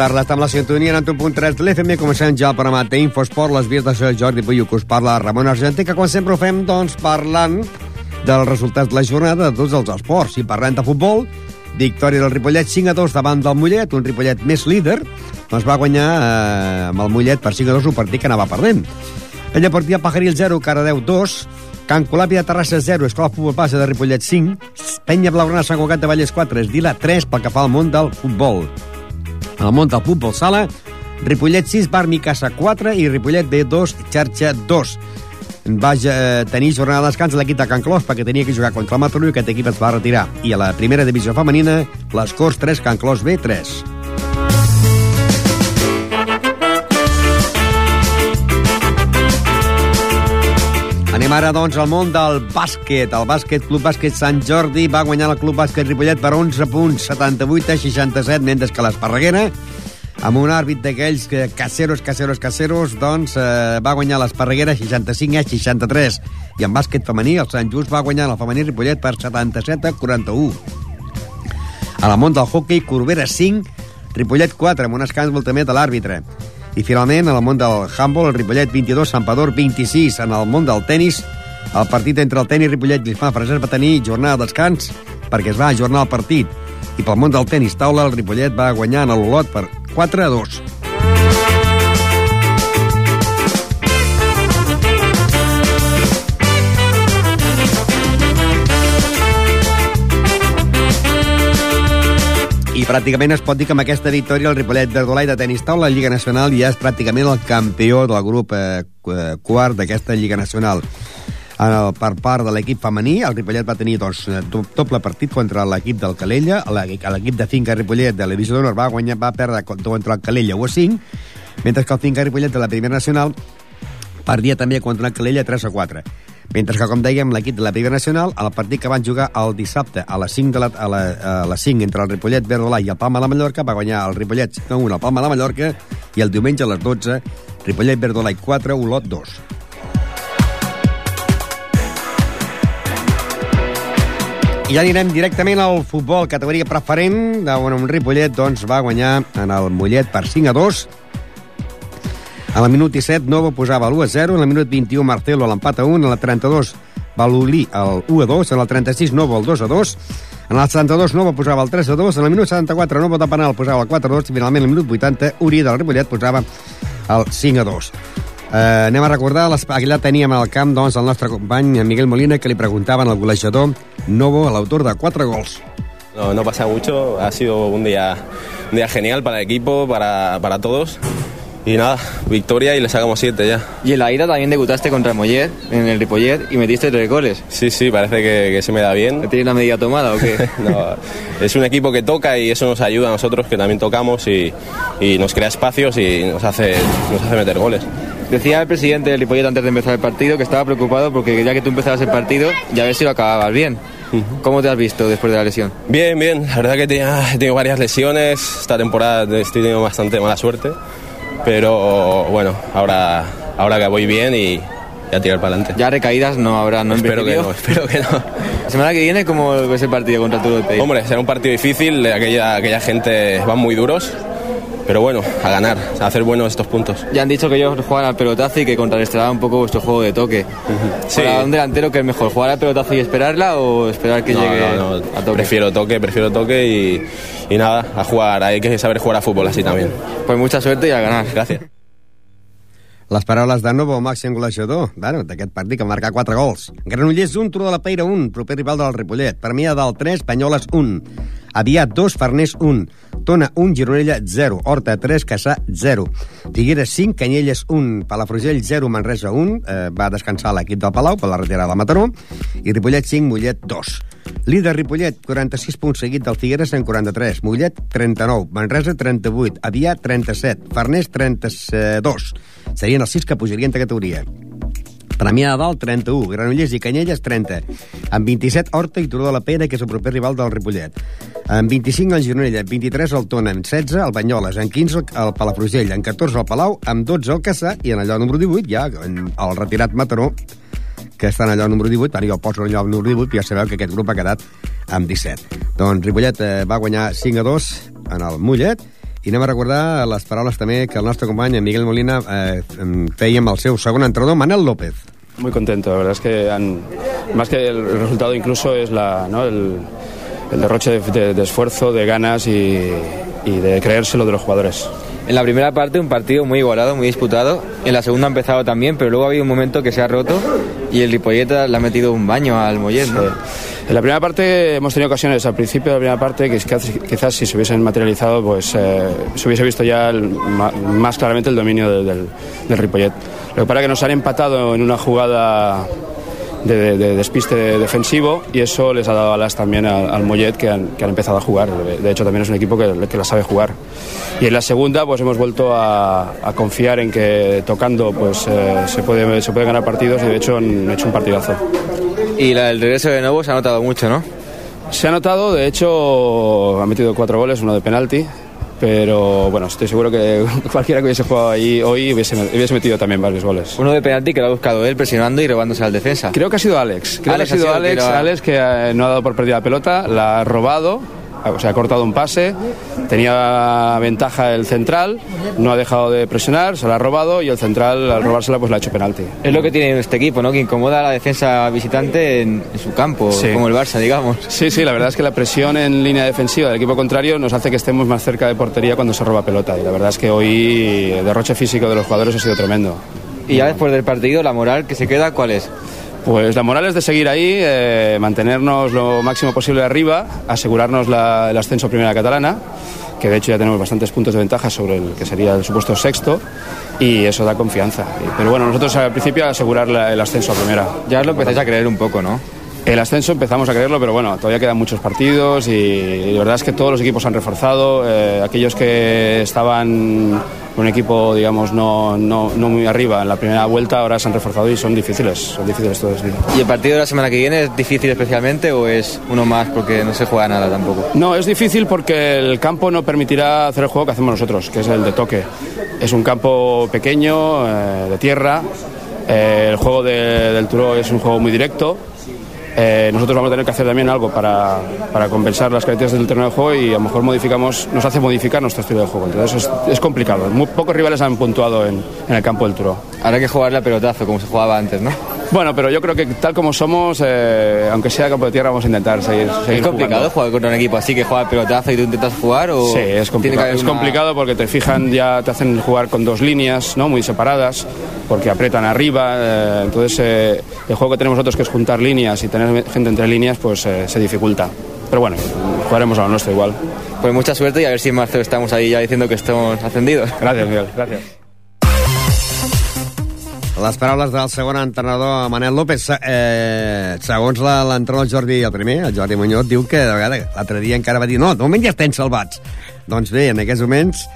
Tarda, estem la sintonia en 1.3 de l'FM. Comencem ja el programa d'Infosport, les vies de Sr. Jordi Puyo, que us parla Ramon Argentí, que com sempre ho fem, doncs, parlant dels resultats de la jornada de tots els esports. Si parlem de futbol, victòria del Ripollet 5 a 2 davant del Mollet, un Ripollet més líder, doncs va guanyar eh, amb el Mollet per 5 a 2 un partit que anava perdent. Penya Portia Pajaril 0, Caradeu 2, Can Colàpia de Terrassa 0, Escola Futbol Passa de Ripollet 5, Penya Blaugrana Sant Cugat de Vallès 4, Esdila 3 pel que fa al món del futbol el món del futbol sala, Ripollet 6, Barmi Casa 4 i Ripollet B2, xarxa 2. Va eh, tenir jornada de descans l'equip de Can Clos perquè tenia que jugar contra el Mataró i aquest equip es va retirar. I a la primera divisió femenina, les Corts 3, Can Clos B3. Anem ara, doncs, al món del bàsquet. El bàsquet Club Bàsquet Sant Jordi va guanyar el Club Bàsquet Ripollet per 11 punts, 78 a 67, mentre que l'Esparreguera, amb un àrbit d'aquells que caseros, caseros, caseros, doncs eh, va guanyar l'Esparreguera 65 a 63. I en bàsquet femení, el Sant Just va guanyar el femení Ripollet per 77 a 41. A la món del hockey, Corbera 5, Ripollet 4, amb un escàndol també de l'àrbitre. I finalment, en el món del handball, el Ripollet 22, Sampador 26. En el món del tennis, el partit entre el tenis Ripollet i l'Isfà Fraser va tenir jornada de descans perquè es va ajornar el partit. I pel món del tenis taula, el Ripollet va guanyar en l'Olot per 4 a 2. Pràcticament es pot dir que amb aquesta victòria el Ripollet Verdolai de tenis taula la Lliga Nacional ja és pràcticament el campió del grup eh, quart d'aquesta Lliga Nacional. En el, per part de l'equip femení, el Ripollet va tenir doncs, doble partit contra l'equip del Calella, l'equip de Finca Ripollet de l'Edició d'Honor va, guanyar, va perdre contra el Calella 1 a 5, mentre que el Finca Ripollet de la Primera Nacional perdia també contra el Calella 3 a 4. Mentre que, com dèiem, l'equip de la Primera Nacional, el partit que van jugar el dissabte a les 5, de la, a la, a les 5 entre el Ripollet Verdolà i el Palma de Mallorca, va guanyar el Ripollet 1 al Palma de Mallorca, i el diumenge a les 12, Ripollet Verdolà 4, Olot 2. I ja anirem directament al futbol, categoria preferent, on un Ripollet doncs, va guanyar en el Mollet per 5 a 2, a la minut 17, Novo posava l'1 a 0. En la minut 21, Marcelo l'empat a 1. En la 32, Balolí el 1 a 2. En la 36, Novo el 2 a 2. En el 72, Novo posava el 3 a 2. En el minut 74, Novo de penal posava el 4 a 2. I finalment, en el minut 80, Uri del Ripollet posava el 5 a 2. Eh, anem a recordar, allà teníem al camp doncs, el nostre company Miguel Molina, que li preguntaven al golejador Novo, l'autor de 4 gols. No, no pasa mucho, ha sido un día, un día genial para el equipo, para, para todos. Y nada, victoria y le sacamos siete ya. Y en la ida también debutaste contra Mollet, en el Ripollet, y metiste tres goles. Sí, sí, parece que, que se me da bien. ¿Tienes una medida tomada o qué? no, es un equipo que toca y eso nos ayuda a nosotros que también tocamos y, y nos crea espacios y nos hace, nos hace meter goles. Decía el presidente del Ripollet antes de empezar el partido que estaba preocupado porque quería que tú empezabas el partido y a ver si lo acababas bien. ¿Cómo te has visto después de la lesión? Bien, bien. La verdad que tenía, he tenido varias lesiones. Esta temporada estoy teniendo bastante mala suerte. Pero bueno, ahora, ahora que voy bien y a tirar para adelante. Ya recaídas no habrá, ¿no? Espero que no, espero que no. La semana que viene, ¿cómo es el partido contra tu Hombre, será un partido difícil, aquella, aquella gente van muy duros, pero bueno, a ganar, a hacer buenos estos puntos. Ya han dicho que ellos juegan al pelotazo y que contrarrestará un poco vuestro juego de toque. Sí. Para un delantero, ¿qué es mejor? ¿Jugar al pelotazo y esperarla o esperar que No, llegue no, no, a toque? Prefiero toque, prefiero toque y, y nada, a jugar. Hay que saber jugar a fútbol así también. Pues mucha suerte y a ganar. Gracias. Les paraules de Novo, màxim golejador, bueno, d'aquest partit, que va marcar 4 gols. Granollers 1, Turó de la Peira 1, proper rival del Ripollet. Premià del 3, Banyoles 1. Aviat 2, Farners 1. Tona 1, Gironella 0. Horta 3, Caçà 0. Figueres 5, Canyelles 1. Palafrugell 0, Manresa 1. Eh, va descansar l'equip del Palau per la retirada de Mataró. I Ripollet 5, Mollet 2. Líder Ripollet, 46 punts seguit del Figueres en 43. Mollet, 39. Manresa, 38. Avià, 37. Farners, 32. Serien els sis que pujarien de categoria. Premià de Dalt, 31. Granollers i Canyelles, 30. Amb 27, Horta i Turó de la Pera, que és el proper rival del Ripollet. Amb 25, el Gironella. Amb 23, el Tona. Amb 16, el Banyoles. Amb 15, el Palafrugell. Amb 14, el Palau. Amb 12, el Caçà. I en allò número 18, ja, el retirat Mataró, que està en allò número 18, ara jo el poso en allò número 18, ja sabeu que aquest grup ha quedat amb 17. Doncs Ripollet eh, va guanyar 5 a 2 en el Mollet, I anem a recordar les paraules també que el nostre company, Miguel Molina, eh, feia amb el seu segon entrenador, Manel López. Muy contento, la verdad es que han, más que el resultado incluso es la, ¿no? el, el derroche de, de, de esfuerzo, de ganas y, y de creérselo de los jugadores. En la primera parte un partido muy igualado, muy disputado. En la segunda ha empezado también, pero luego ha habido un momento que se ha roto y el Ripolleta le ha metido un baño al Mollet. ¿no? En la primera parte hemos tenido ocasiones al principio de la primera parte que quizás, si se hubiesen materializado pues eh, se hubiese visto ya el, más claramente el dominio del, del, del Ripollet. Lo que pasa es que nos han empatado en una jugada de, de, de, despiste defensivo y eso les ha dado alas también al, al Mollet que han, que han, empezado a jugar. De hecho, también es un equipo que, que, la sabe jugar. Y en la segunda, pues hemos vuelto a, a confiar en que tocando pues eh, se, puede, se puede ganar partidos y de hecho han hecho un partidazo. Y la, el regreso de nuevo se ha notado mucho, ¿no? Se ha notado, de hecho, ha metido cuatro goles, uno de penalti pero bueno, estoy seguro que cualquiera que hubiese jugado ahí hoy hubiese, hubiese metido también varios goles. Uno de penalti que lo ha buscado él presionando y robándose al defensa. Creo que ha sido Alex. Creo Alex que ha sido ha sido Alex, que Alex que eh, no ha dado por perdida la pelota, la ha robado, o sea, ha cortado un pase, tenía ventaja el central, no ha dejado de presionar, se la ha robado y el central al robársela pues la ha hecho penalti. Es lo que tiene este equipo, ¿no? Que incomoda a la defensa visitante en, en su campo, Sí. como el Barça, digamos. Sí, sí, la verdad es que la presión en línea defensiva del equipo contrario nos hace que estemos más cerca de portería cuando se roba pelota. Y la verdad es que hoy el derroche físico de los jugadores ha sido tremendo. Y ya después del partido, la moral que se queda, ¿cuál es? Pues la moral es de seguir ahí, eh, mantenernos lo máximo posible arriba, asegurarnos el ascenso a Primera Catalana, que de hecho ya tenemos bastantes puntos de ventaja sobre el que sería el supuesto sexto, y eso da confianza. Pero bueno, nosotros al principio asegurar el ascenso a Primera. Ya lo empezáis a creer un poco, ¿no? El ascenso empezamos a creerlo, pero bueno, todavía quedan muchos partidos y la verdad es que todos los equipos han reforzado. eh, aquellos que estaban con un equipo, digamos, no, no, no muy arriba en la primera vuelta, ahora se han reforzado y son difíciles, son difíciles todos. ¿Y el partido de la semana que viene es difícil especialmente o es uno más porque no se juega nada tampoco? No, es difícil porque el campo no permitirá hacer el juego que hacemos nosotros, que es el de toque. Es un campo pequeño, eh, de tierra. eh, el juego de- del Turo es un juego muy directo. Eh, nosotros vamos a tener que hacer también algo para, para compensar las características del terreno de juego y a lo mejor modificamos, nos hace modificar nuestro estilo de juego. Entonces es, complicado. Muy pocos rivales han puntuado en, el campo del Turo. Habrá que jugarle a pelotazo como se jugaba antes, ¿no? Bueno, pero yo creo que tal como somos, eh, aunque sea campo de tierra, vamos a intentar seguir, seguir ¿Es complicado jugando. jugar contra un equipo así que juega pelotazo y tú intentas jugar? O Sí, es complicado. Es una- complicado porque te fijan, ya te hacen jugar con dos líneas, ¿no? Muy separadas, porque aprietan arriba. eh, entonces, eh, el juego que tenemos nosotros, que es juntar líneas y tener gente entre líneas, pues eh, se dificulta. Pero bueno, jugaremos a lo nuestro igual. Pues mucha suerte y a ver si en marzo estamos ahí ya diciendo que estamos ascendidos. Gracias, Miguel. Gracias. Les paraules del segon entrenador, Manel López. Eh, segons l'entrenador Jordi, el primer, el Jordi Muñoz, diu que de vegades l'altre dia encara va dir no, de moment ja estem salvats. Doncs bé, en aquests moments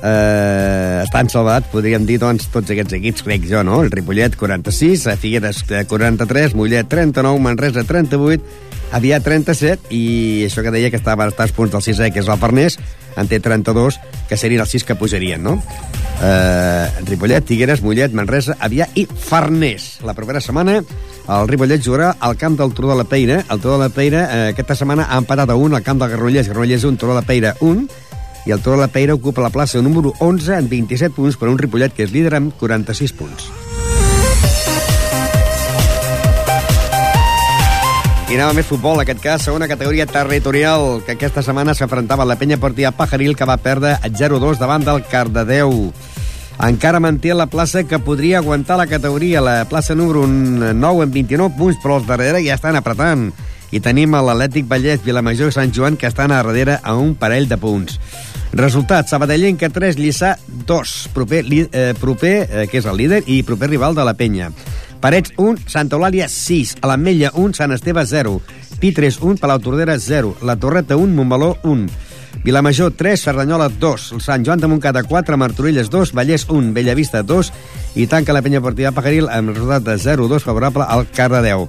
eh, estan salvats, podríem dir, doncs, tots aquests equips, crec jo, no? El Ripollet, 46, eh, Figueres, eh, 43, Mollet, 39, Manresa, 38, Avià, 37, i això que deia que estava a estar als punts del 6è, que és el Farners, en té 32, que serien els 6 que pujarien, no? Eh, Ripollet, Figueres, Mollet, Manresa, Avià i Farners. La propera setmana el Ripollet jugarà al camp del Turó de la Peira. El Turó de la Peira eh, aquesta setmana ha empatat a 1 al camp del Granollers. Granollers 1, Turó de la Peira 1. I el Turó de la Peira ocupa la plaça número 11 amb 27 punts per un Ripollet que és líder amb 46 punts. I anem a més futbol, aquest cas, segona categoria territorial, que aquesta setmana s'afrontava la penya portia Pajaril, que va perdre 0-2 davant del Cardedeu. Encara manté la plaça que podria aguantar la categoria, la plaça número 9 amb 29 punts, però els darrere ja estan apretant. I tenim l'Atlètic Vallès, Vilamajor i Sant Joan, que estan a darrere a un parell de punts. Resultat, Sabadellenca 3, Lliçà 2, proper, eh, proper eh, que és el líder, i proper rival de la penya. Parets 1, Santa Eulàlia 6, a l'Ametlla 1, Sant Esteve 0, Pitres 1, Palau Tordera 0, La Torreta 1, Montmeló 1, Vilamajor 3, Cerdanyola 2, el Sant Joan de Montcada 4, Martorelles 2, Vallès 1, Bellavista 2 i tanca la penya partida Pajaril amb resultat de 0-2 favorable al Cardedeu.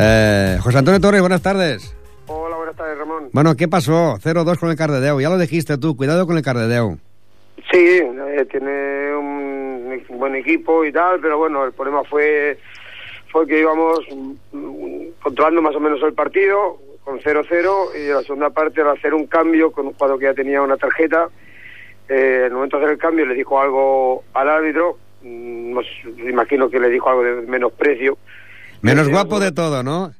Eh, José Antonio Torres, buenas tardes. Hola, buenas tardes, Ramón. Bueno, ¿qué pasó? 0-2 con el Cardedeu. Ya lo dijiste tú, cuidado con el Cardedeu. Sí, eh, tiene un buen equipo y tal, pero bueno, el problema fue, fue que íbamos mm, controlando más o menos el partido, con 0-0, y en la segunda parte, al hacer un cambio con un jugador que ya tenía una tarjeta, eh, en el momento de hacer el cambio le dijo algo al árbitro, mm, imagino que le dijo algo de menosprecio. Menos Eh, guapo de todo, ¿no?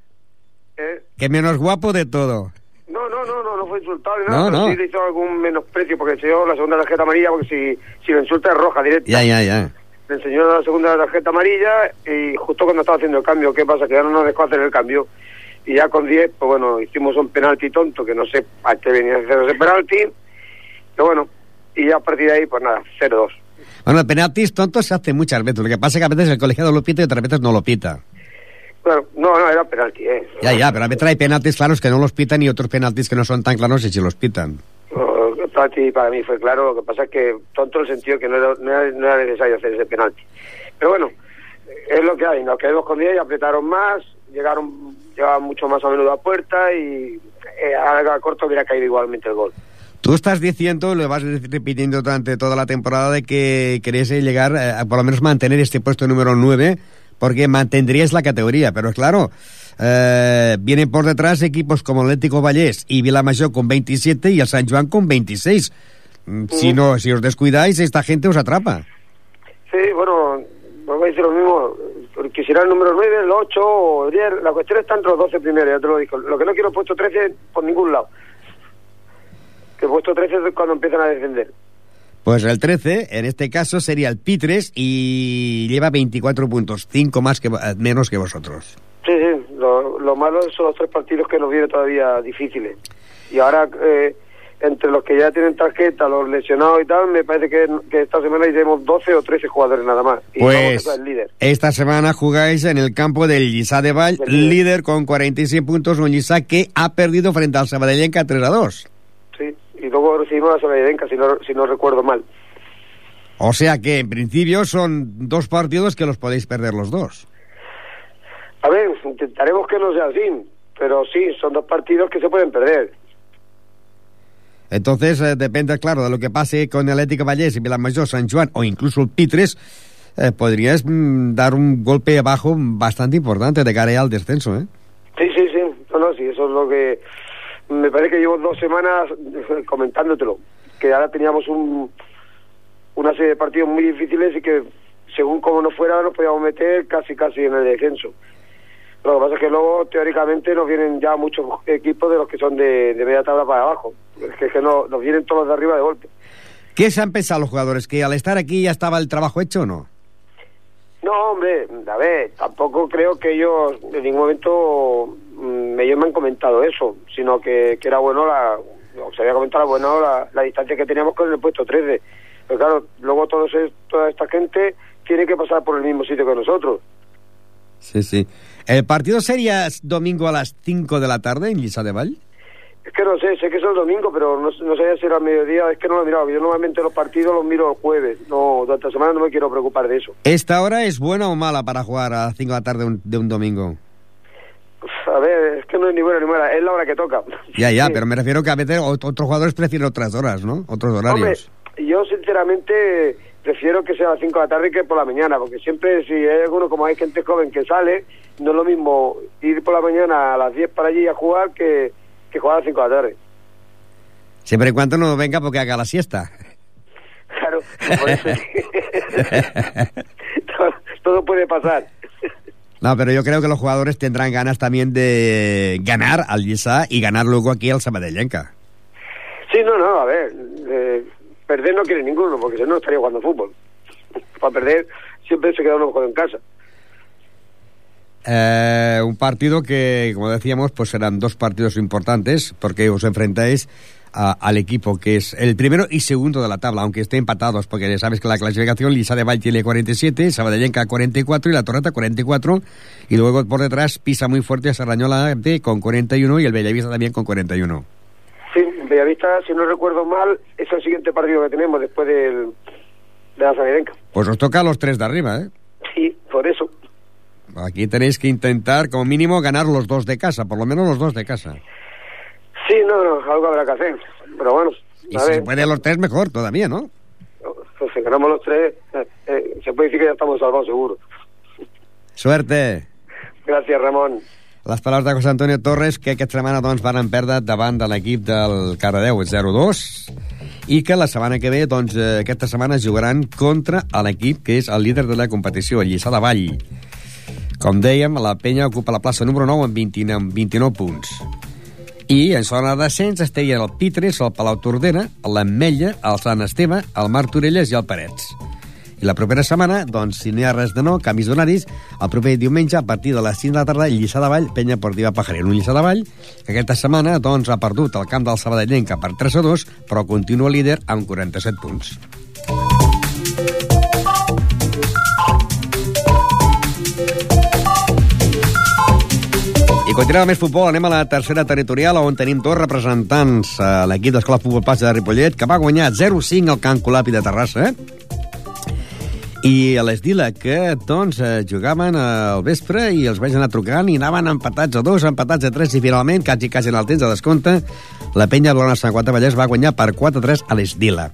eh, Que menos guapo de todo. No, no, no, no, no fue insultado ni No, nada, pero no. sí le hizo algún menosprecio porque se dio la segunda tarjeta amarilla porque si, si lo insulta es roja directa. Ya, ya, ya. Le enseñó la segunda tarjeta amarilla y justo cuando estaba haciendo el cambio, ¿qué pasa? Que ya no nos dejó hacer el cambio. Y ya con 10, pues bueno, hicimos un penalti tonto, que no sé a qué venía a hacer ese penalti. Pero bueno, y ya a partir de ahí, pues nada, 0-2. Bueno, penaltis tontos se hace muchas veces. Lo que pasa es que a veces el colegiado lo pita y otras veces no lo pita. Bueno, no, no, era penalti, ¿eh? Ya, ya, pero a veces hay penaltis claros que no los pitan y otros penaltis que no son tan claros y si los pitan. No, El penalti para mí fue claro, lo que pasa es que tonto el sentido que no era, no era, no era necesario hacer ese penalti. Pero bueno, es lo que hay, nos quedamos con 10 y apretaron más, llegaron, llegaban mucho más a menudo a puerta y eh, a, a corto hubiera caído igualmente el gol. Tú estás diciendo, lo vas repitiendo durante toda la temporada, de que queréis eh, llegar eh, a por lo menos mantener este puesto número 9, porque mantendríais la categoría. Pero claro, eh, vienen por detrás equipos como Atlético Vallés y Vilamayor con 27 y el San Juan con 26. Mm, Si, no, si os descuidáis, esta gente os atrapa. Sí, bueno, vamos a decir lo mismo, quisiera el número 9, el 8 o el 10, la cuestión está entre los 12 primeros, ya te lo digo. Lo que no quiero es puesto 13 por ningún lado. Que puesto 13 es cuando empiezan a defender. Pues el 13, en este caso, sería el Pitres y lleva 24 puntos, 5 más que, eh, menos que vosotros. Sí, sí, lo, lo malo son los tres partidos que nos vienen todavía difíciles. Y ahora, eh, entre los que ya tienen tarjeta, los lesionados y tal, me parece que, que esta semana iremos 12 o 13 jugadores nada más. Y vamos a Pues el líder. esta semana jugáis en el campo del Lliçà de Del líder. líder con 46 puntos, un Lliçà que ha perdido frente al Sabadellenca 3 a 2. Y luego recibimos a Sabadenca, si no, si no recuerdo mal. O sea que en principio son dos partidos que los podéis perder los dos. A ver, intentaremos que no sea así, pero sí, son dos partidos que se pueden perder. Entonces eh, depende, claro, de lo que pase con el Atlético Vallés y Vilamayor, San Juan o incluso el Pitres, eh, podrías mm, dar un golpe abajo bastante importante de cara al descenso, ¿eh? Sí, sí, sí, no, no, sí, eso es lo que... Me parece que llevo dos semanas comentándotelo, que ahora teníamos un, una serie de partidos muy difíciles y que según como nos fuera nos podíamos meter casi casi en el descenso. Lo que pasa es que luego teóricamente nos vienen ya muchos equipos de los que son de, de media tabla para abajo. Es que, es que no, nos vienen todos de arriba de golpe. ¿Qué se han pensado los jugadores? ¿Que al estar aquí ya estaba el trabajo hecho o no? No, hombre, a ver, tampoco creo que ellos en ningún momento ellos me han comentado eso, sino que, que era bueno la, se había comentado bueno la, la distancia que teníamos con el puesto 13. Pero claro, luego todos toda esta gente tiene que pasar por el mismo sitio que nosotros. Sí, sí. ¿El partido sería domingo a las 5 de la tarde en Lliçà de Vall? Es que no sé, sé que es el domingo, pero no, no sé si era al mediodía, es que no lo he mirado. Yo normalmente los partidos los miro el jueves, no, durante la semana no me quiero preocupar de eso. ¿Esta hora es buena o mala para jugar a las 5 de la tarde un, de un domingo? A ver, es que no es ni buena ni mala, es la hora que toca. Ya, ya, Sí. pero me refiero que a veces ot- otros jugadores prefieren otras horas, ¿no? Otros Hombre, horarios. yo sinceramente prefiero que sea a las 5 de la tarde que por la mañana, porque siempre si hay alguno, como hay gente joven que sale, no es lo mismo ir por la mañana a las 10 para allí a jugar que, que jugar a las 5 de la tarde. Siempre y cuando no venga porque haga la siesta. Claro, por eso todo, todo puede pasar. No, pero yo creo que los jugadores tendrán ganas también de ganar al Lliçà y ganar luego aquí al Sabadellenca. Sí, no, no, a ver, eh, perder no quiere ninguno, porque si no estaría jugando fútbol. Para perder siempre se queda uno mejor en casa. Eh, un partido que, como decíamos, pues serán dos partidos importantes porque os enfrentáis a- al equipo que es el primero y segundo de la tabla, aunque estén empatados, porque ya sabes que la clasificación Lisa de Valle tiene 47, Sabadellenca 44 y la Torreta 44, y luego por detrás pisa muy fuerte a Sarrañola de- con 41 y el Bellavista también con 41. Sí, Bellavista, si no recuerdo mal, es el siguiente partido que tenemos después del, de la Sabirenca. Pues os toca a los tres de arriba, ¿eh? Sí, por eso. Aquí tenéis que intentar, como mínimo, ganar los dos de casa, por lo menos los dos de casa. Sí, no, no, algo habrá que hacer. Pero bueno, Y a si se ver, puede los tres, mejor todavía, ¿no? pues si ganamos los tres, eh, eh, se puede decir que ya estamos salvados seguro. Suerte! Gracias, Ramón. Les paraules de José Antonio Torres, que aquesta setmana doncs, van perdre davant de l'equip del Cardedeu 0-2 i que la setmana que ve, doncs, eh, aquesta setmana jugaran contra l'equip que és el líder de la competició, el Lliçà de Vall. Com dèiem, la penya ocupa la plaça número 9 amb 29, amb 29 punts. I en zona de es el Pitres, el Palau Tordera, l'Ametlla, el Sant Esteve, el Mar Torelles i el Parets. I la propera setmana, doncs, si no hi ha res de no, canvis d'horaris, el proper diumenge, a partir de les 5 de la tarda, Lliçà de Vall, penya portiva Pajarera. Un Lliçà de Vall que aquesta setmana doncs, ha perdut el camp del Sabadellenca per 3 a 2, però continua líder amb 47 punts. Continuem més futbol, anem a la tercera territorial on tenim dos representants a l'equip d'Escola Futbol Passa de Ripollet que va guanyar 0-5 al Camp Colapi de Terrassa i a l'Esdila, que doncs eh, jugaven al vespre i els vaig anar trucant i anaven empatats a dos, empatats a tres i finalment, quasi quasi en el temps de descompte, la penya Blona Sant Quata Vallès va guanyar per 4-3 a l'Esdila.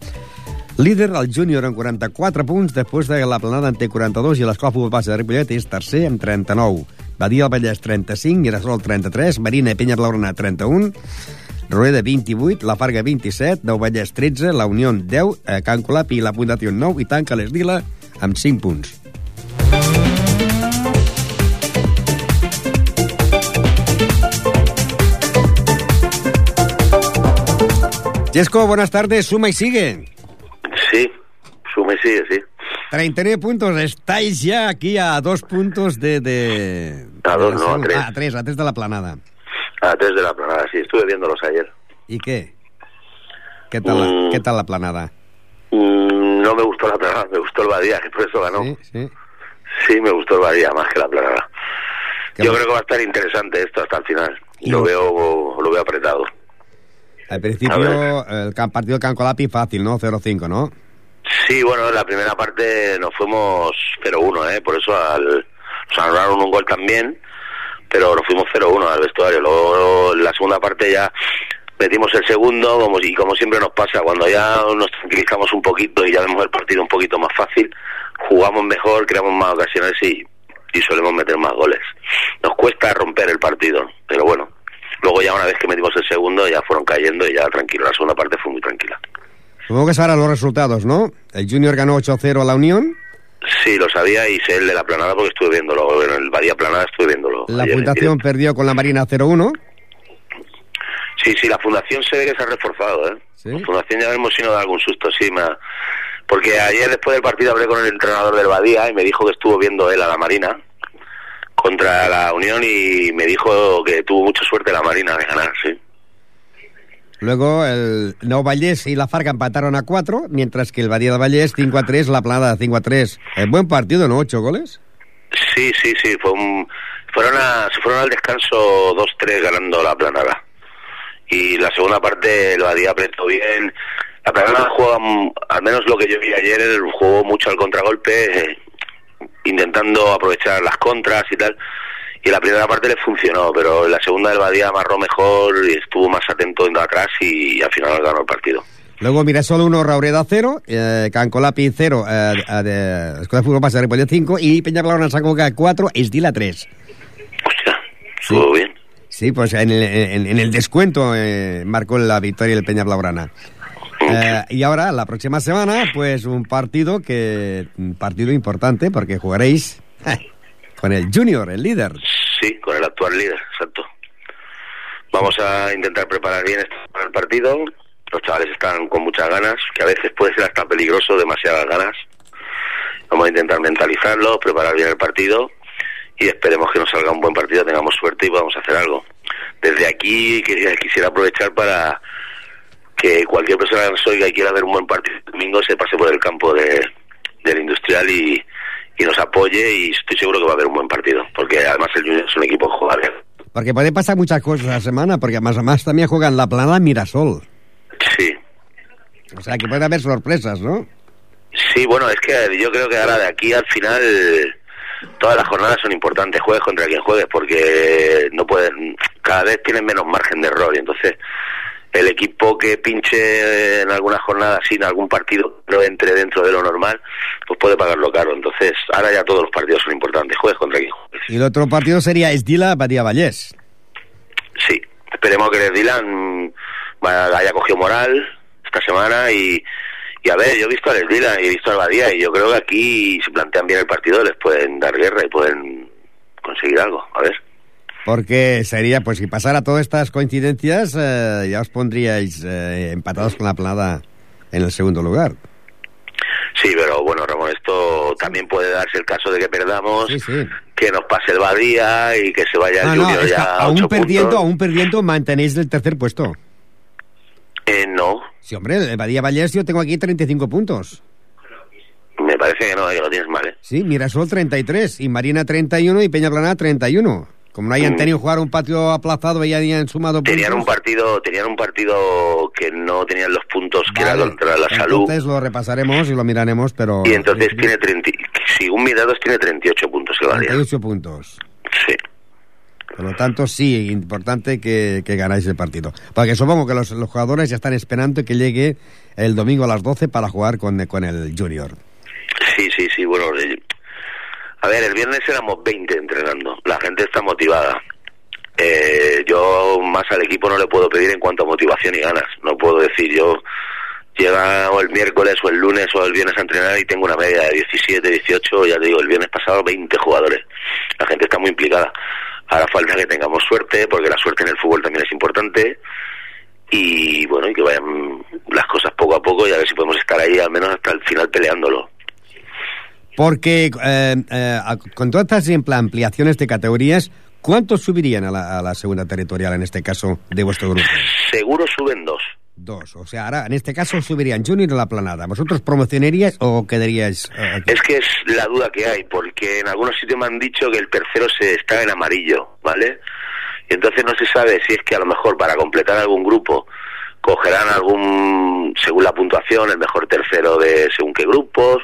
Líder, el júnior amb 44 punts, després de la planada en té 42 i l'escola futbol base de Ripollet és tercer amb 39. Badia el Vallès 35, Mirasol 33, Marina i Penya Blaurana 31, Rueda 28, La Farga 27, Deu Vallès 13, La Unió 10, eh, Can Colapi i la Fundació 9 i tanca l'Esdila amb 5 punts. Jesco, buenas tardes. Suma y sigue. Sí, suma y sigue, sí. 39 puntos. Estáis ya aquí a dos puntos de... de a dos, de no, a tres. Ah, a tres, a tres de la planada. A tres de la planada, sí. Estuve viéndolos ayer. ¿Y qué? ¿Qué tal, la, Mm. ¿qué tal la planada? Mm, no me gustó la planada, me gustó el Badía, que por eso ganó. Sí, sí. Sí, me gustó el Badía más que la planada. Yo creo que va a estar interesante esto hasta el final. Y Lo veo, lo veo apretado. Al principio, el partido de Cancolapi fácil, ¿no? 0-5, ¿no? Sí, bueno, en la primera parte nos fuimos 0-1, ¿eh? Por eso al, nos anularon un gol también, pero nos fuimos 0-1 al vestuario. Luego en la segunda parte ya metimos el segundo como, y como siempre nos pasa, cuando ya nos tranquilizamos un poquito y ya vemos el partido un poquito más fácil, jugamos mejor, creamos más ocasiones y, y solemos meter más goles. Nos cuesta romper el partido, pero bueno. Luego ya una vez que metimos el segundo ya fueron cayendo y ya tranquilo. La segunda parte fue muy tranquila. Supongo que sabrán los resultados, ¿no? El Junior ganó 8-0 a la Unión. Sí, lo sabía y sé el de la planada porque estuve viéndolo. En el Badía Planada estuve viéndolo. La Fundación perdió con la Marina 0-1. Sí, sí, la Fundación se ve que se ha reforzado, ¿eh? Sí. La Fundación ya hemos sido de algún susto, sí. Me ha- Porque ayer después del partido hablé con el entrenador del Badía y me dijo que estuvo viendo él a la Marina contra la Unión y me dijo que tuvo mucha suerte la Marina de ganar, sí. Luego el Nou Vallés y la Farga empataron a 4, mientras que el Badía de Vallés 5-3, la Planada 5-3. Eh, buen partido, ¿no? 8 goles. Sí, sí, sí, fue un, fueron a, se fueron al descanso 2-3 ganando la planada. Y la segunda parte el Badía apretó bien. La planada juega, al menos lo que yo vi ayer, jugó mucho al contragolpe, eh, intentando aprovechar las contras y tal. Y la primera parte le funcionó, pero en la segunda el Badía amarró mejor y estuvo más atento en atrás y, al final ganó el partido. Luego Mirasol 1, Raureda 0, eh, Cancolapi 0, eh, eh, Escuela de Fútbol Pasa de Ripollet 5 y Peña Blaurana San Cugat 4, Esdila 3. Hostia, estuvo bien. Sí, pues en el, en, en el descuento eh, marcó la victoria el Peña Blaurana. Eh, y ahora, la próxima semana, pues un partido que un partido importante porque jugaréis con el Junior, el líder. Sí, con el actual líder, exacto. Vamos a intentar preparar bien el partido. Los chavales están con muchas ganas, que a veces puede ser hasta peligroso, demasiadas ganas. Vamos a intentar mentalizarlos, preparar bien el partido y esperemos que nos salga un buen partido, tengamos suerte y podamos hacer algo. Desde aquí quisiera aprovechar para que cualquier persona que nos oiga y quiera ver un buen partido domingo se pase por el campo de, del industrial y, y nos apoye y estoy seguro que va a haber un buen partido, porque además el Junior es un equipo bien. Porque puede pasar muchas cosas la semana, porque más además también juegan la plana Mirasol. Sí, O sea que puede haber sorpresas, ¿no? sí, bueno, es que yo creo que ahora de aquí al final todas las jornadas son importantes, juegues contra quien juegues, porque no pueden, cada vez tienen menos margen de error y entonces el equipo que pinche en alguna jornada sin algún partido no entre dentro de lo normal, pues puede pagarlo caro. Entonces, ahora ya todos los partidos son importantes, juegues contra quien juegues. Y el otro partido sería Esdila Badía Vallés. Sí, esperemos que va- haya cogido moral, esta semana y, y a ver, yo he visto a Les Vila y he visto a Badía y yo creo que aquí si plantean bien el partido les pueden dar guerra y pueden conseguir algo, a ver. Porque sería, pues si pasara todas estas coincidencias, eh, ya os pondríais eh, empatados con la planada en el segundo lugar. Sí, pero bueno, Ramón, esto también puede darse el caso de que perdamos, Sí, sí. que nos pase el Badía y que se vaya el Ah, Junior ya a aún ocho perdiendo, puntos. aún perdiendo, mantenéis el tercer puesto. Eh, no, Sí, hombre, el Badía Vallés yo tengo aquí 35 puntos. me parece que no, que lo tienes mal, ¿eh? Sí, Mirasol 33, y Marina 31 y Peñaplana 31. Como no hayan Mm. tenido jugar un patio aplazado ya habían sumado Tenían un partido, tenían un partido que no tenían los puntos que Vale, era contra la salud. Entonces lo repasaremos y lo miraremos, pero... Y entonces tiene 30, según mis datos tiene 38 puntos el Badía. 38 puntos. Sí. Por lo tanto, sí, importante que, que ganáis el partido. Porque supongo que los, los jugadores ya están esperando que llegue el domingo a las 12 para jugar con, con el Junior. Sí, sí, sí, bueno, eh, a ver, el viernes éramos 20 entrenando, la gente está motivada. Eh, yo más al equipo no le puedo pedir en cuanto a motivación y ganas, no puedo decir yo llega o el miércoles o el lunes o el viernes a entrenar y tengo una media de 17, 18, ya te digo, el viernes pasado 20 jugadores. La gente está muy implicada. Ahora falta que tengamos suerte, porque la suerte en el fútbol también es importante y bueno, y que vayan las cosas poco a poco y a ver si podemos estar ahí al menos hasta el final peleándolo. Porque eh, eh, con todas estas ejemplo, ampliaciones de categorías, ¿cuántos subirían a la, a la segunda territorial, en este caso, de vuestro grupo? Seguro suben dos. Dos. O sea, ahora, en este caso, subirían Junior a la planada. ¿Vosotros promocionaríais o quedaríais eh? Es que es la duda que hay, porque en algunos sitios me han dicho que el tercero se está en amarillo, ¿vale? Y entonces no se sabe si es que a lo mejor para completar algún grupo cogerán algún, según la puntuación, el mejor tercero de según qué grupos,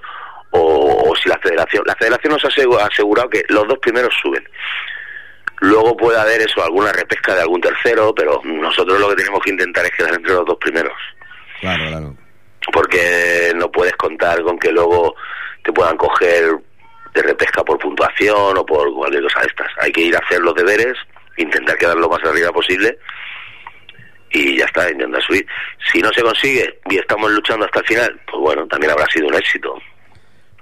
o, o si la federación, la federación nos ha asegu- ha asegurado que los dos primeros suben. Luego puede haber eso, alguna repesca de algún tercero, pero nosotros lo que tenemos que intentar es quedar entre los dos primeros Claro, claro. porque no puedes contar con que luego te puedan coger de repesca por puntuación o por cualquier cosa de estas. Hay que ir a hacer los deberes, intentar quedar lo más arriba posible y ya está, intentar subir. Si no se consigue y estamos luchando hasta el final, pues bueno, también habrá sido un éxito,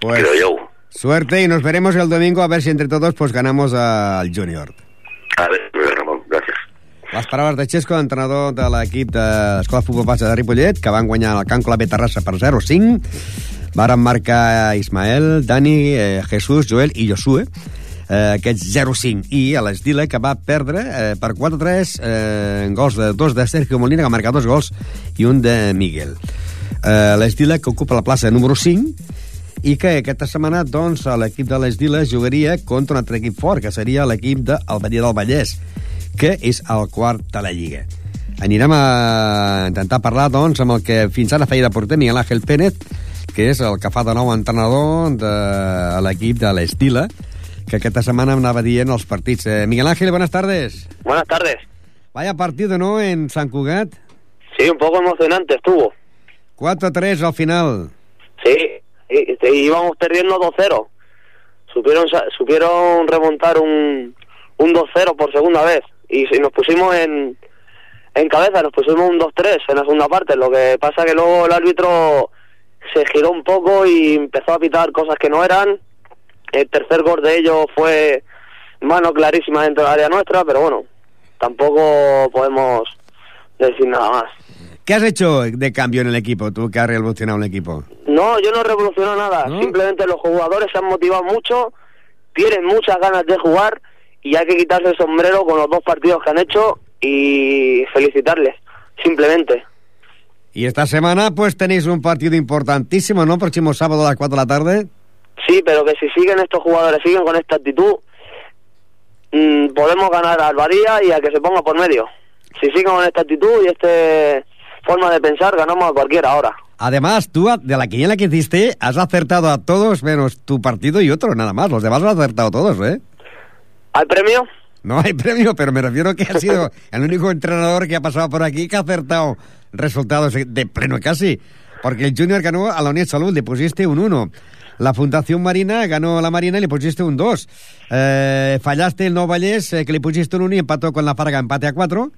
Pues, creo yo. suerte y nos veremos el domingo a ver si entre todos pues ganamos al Junior. A ver, Ramón, gracias. Les paraules de Xesco, entrenador de l'equip de l'Escola Futbol Base de Ripollet, que van guanyar el Can Clavé Terrassa per 0-5. Varen marcar Ismael, Dani, eh, Jesús, Joel i Josue, eh, aquests 0-5. I a l'Esdila, que va perdre eh, per 4-3 eh, gols de dos de Sergio Molina, que ha marcat dos gols, i un de Miguel. Eh, L'Esdila, que ocupa la plaça número 5, i que aquesta setmana doncs, l'equip de l'Esdila jugaria contra un altre equip fort, que seria l'equip del Badia del Vallès, que és el quart de la Lliga. Anirem a intentar parlar, doncs, amb el que fins ara feia de porter, Miguel Ángel Pérez, que és el que fa de nou entrenador de l'equip de l'Estila, que aquesta setmana anava dient els partits. Eh, Miguel Ángel, buenas tardes. Buenas tardes. Vaya partido, ¿no?, en San Cugat. Sí, un poco emocionante estuvo. 4-3 al final. Sí, y- íbamos perdiendo 2-0. Supieron, supieron remontar un, un 2-0 por segunda vez. Y, y nos pusimos en, en cabeza, nos pusimos un 2-3 en la segunda parte. Lo que pasa que luego el árbitro se giró un poco y empezó a pitar cosas que no eran. El tercer gol de ellos fue mano clarísima dentro del área nuestra, pero bueno, tampoco podemos decir nada más. ¿Qué has hecho de cambio en el equipo, tú que has revolucionado el equipo? No, yo no revoluciono nada. ¿No? Simplemente los jugadores se han motivado mucho, tienen muchas ganas de jugar y hay que quitarse el sombrero con los dos partidos que han hecho y felicitarles, simplemente. Y esta semana, pues tenéis un partido importantísimo, ¿no? Próximo sábado a las 4 de la tarde. Sí, pero que si siguen estos jugadores, siguen con esta actitud, mm, podemos ganar a Alvaría y a que se ponga por medio. Si siguen con esta actitud y esta forma de pensar, ganamos a cualquiera ahora. Además, tú, de la quiniela que hiciste, has acertado a todos menos tu partido y otro, nada más. Los demás lo has acertado todos, ¿eh? ¿Hay premio? No hay premio, pero me refiero que ha sido el único entrenador que ha pasado por aquí que ha acertado resultados de pleno casi. Porque el Junior ganó a la Unión Salud, le pusiste un 1. La Fundación Marina ganó a la Marina y le pusiste un 2. Eh, fallaste el Nou Vallès, eh, que le pusiste un 1 y empató con la Farga, empate a 4.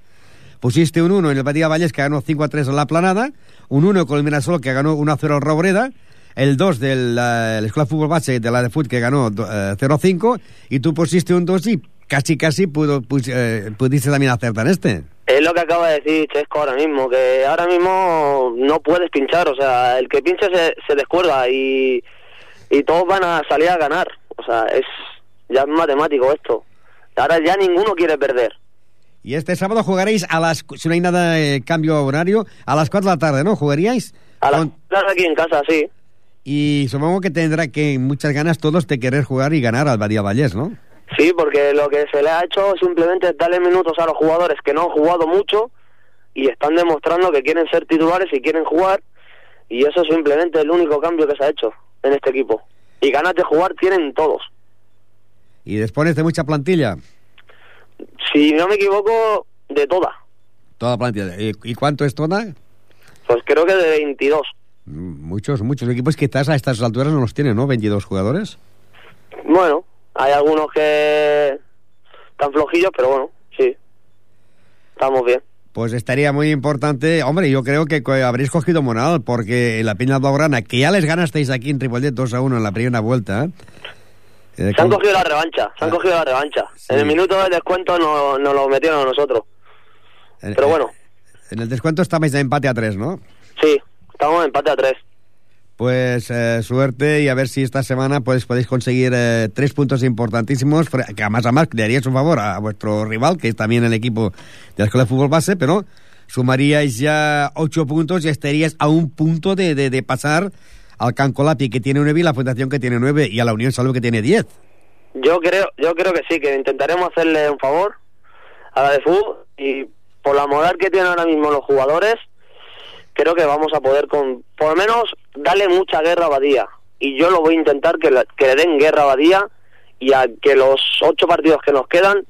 Pusiste un 1 en el Badía Valles que ganó 5 a 3 en la planada, un 1 con el Mirasol que ganó 1 a 0 al Robreda, el 2 de la Escuela Fútbol Base de la de Fut que ganó eh, 0 a 5 y tú pusiste un 2 y casi casi pudo, pus- eh, pudiste también acertar este. Es lo que acaba de decir Chesco ahora mismo, que ahora mismo no puedes pinchar, o sea, el que pincha se, se descuerda y, y todos van a salir a ganar, o sea, es ya es matemático esto. Ahora ya ninguno quiere perder. Y este sábado jugaréis a las, si no hay nada de cambio horario, a las 4 de la tarde, ¿no? ¿Jugaríais? A las Con- aquí en casa, sí. Y supongo que tendrá que muchas ganas todos de querer jugar y ganar al Badía Vallés, ¿no? Sí, porque lo que se le ha hecho simplemente es darle minutos a los jugadores que no han jugado mucho y están demostrando que quieren ser titulares y quieren jugar y eso es simplemente el único cambio que se ha hecho en este equipo. Y ganas de jugar tienen todos. Y dispones de mucha plantilla, Si no me equivoco, de toda. toda plantilla. ¿Y, cuánto es toda? Pues creo que de 22. Mm, Muchos, muchos equipos quizás a estas alturas no los tienen, ¿no? 22 jugadores. Bueno, hay algunos que están flojillos, pero bueno, sí. Estamos bien. Pues estaría muy importante, hombre, yo creo que habréis cogido moral, porque la Peña Blaugrana, que ya les ganasteis aquí en Tripollet 2 a 1 en la primera vuelta, eh, Se han cogido la revancha, se han Ah. cogido la revancha. Sí. En el minuto del descuento nos no lo metieron a nosotros. en- Pero bueno, En el descuento estabais de empate a 3, ¿no? sí, estamos en empate a tres. Pues eh, suerte y a ver si esta semana pues, podéis conseguir eh, tres puntos importantísimos, que además, además le haríais un favor a, vuestro rival, que es también el equipo de la Escuela de Fútbol Base, pero sumaríais ya ocho puntos y estaríais a un punto de, de- de pasar al Cancolapi, que tiene nueve, y la Fundación, que tiene nueve, y a la Unión Salud, que tiene diez. Yo creo, yo creo que sí, que intentaremos hacerle un favor a la de fútbol y por la moral que tienen ahora mismo los jugadores, creo que vamos a poder con, por lo menos darle mucha guerra a Badía. Y yo lo voy a intentar que, la- que le den guerra a Badía y a que los ocho partidos que nos quedan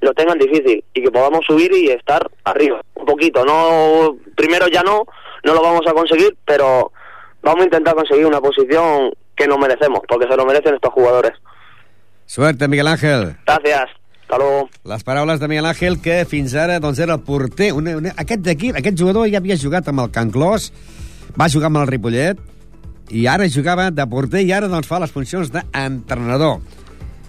lo tengan difícil y que podamos subir y estar arriba un poquito. No, primero ya no, no lo vamos a conseguir, pero vamos a intentar conseguir una posición que nos merecemos, porque se lo merecen estos jugadores. Suerte, Miguel Ángel. Gràcies. Hasta luego. Les paraules de Miguel Ángel, que fins ara doncs, era el porter. Una, una, aquest d'aquí, aquest jugador ja havia jugat amb el Can Clos, va jugar amb el Ripollet, i ara jugava de porter i ara doncs, fa les funcions d'entrenador.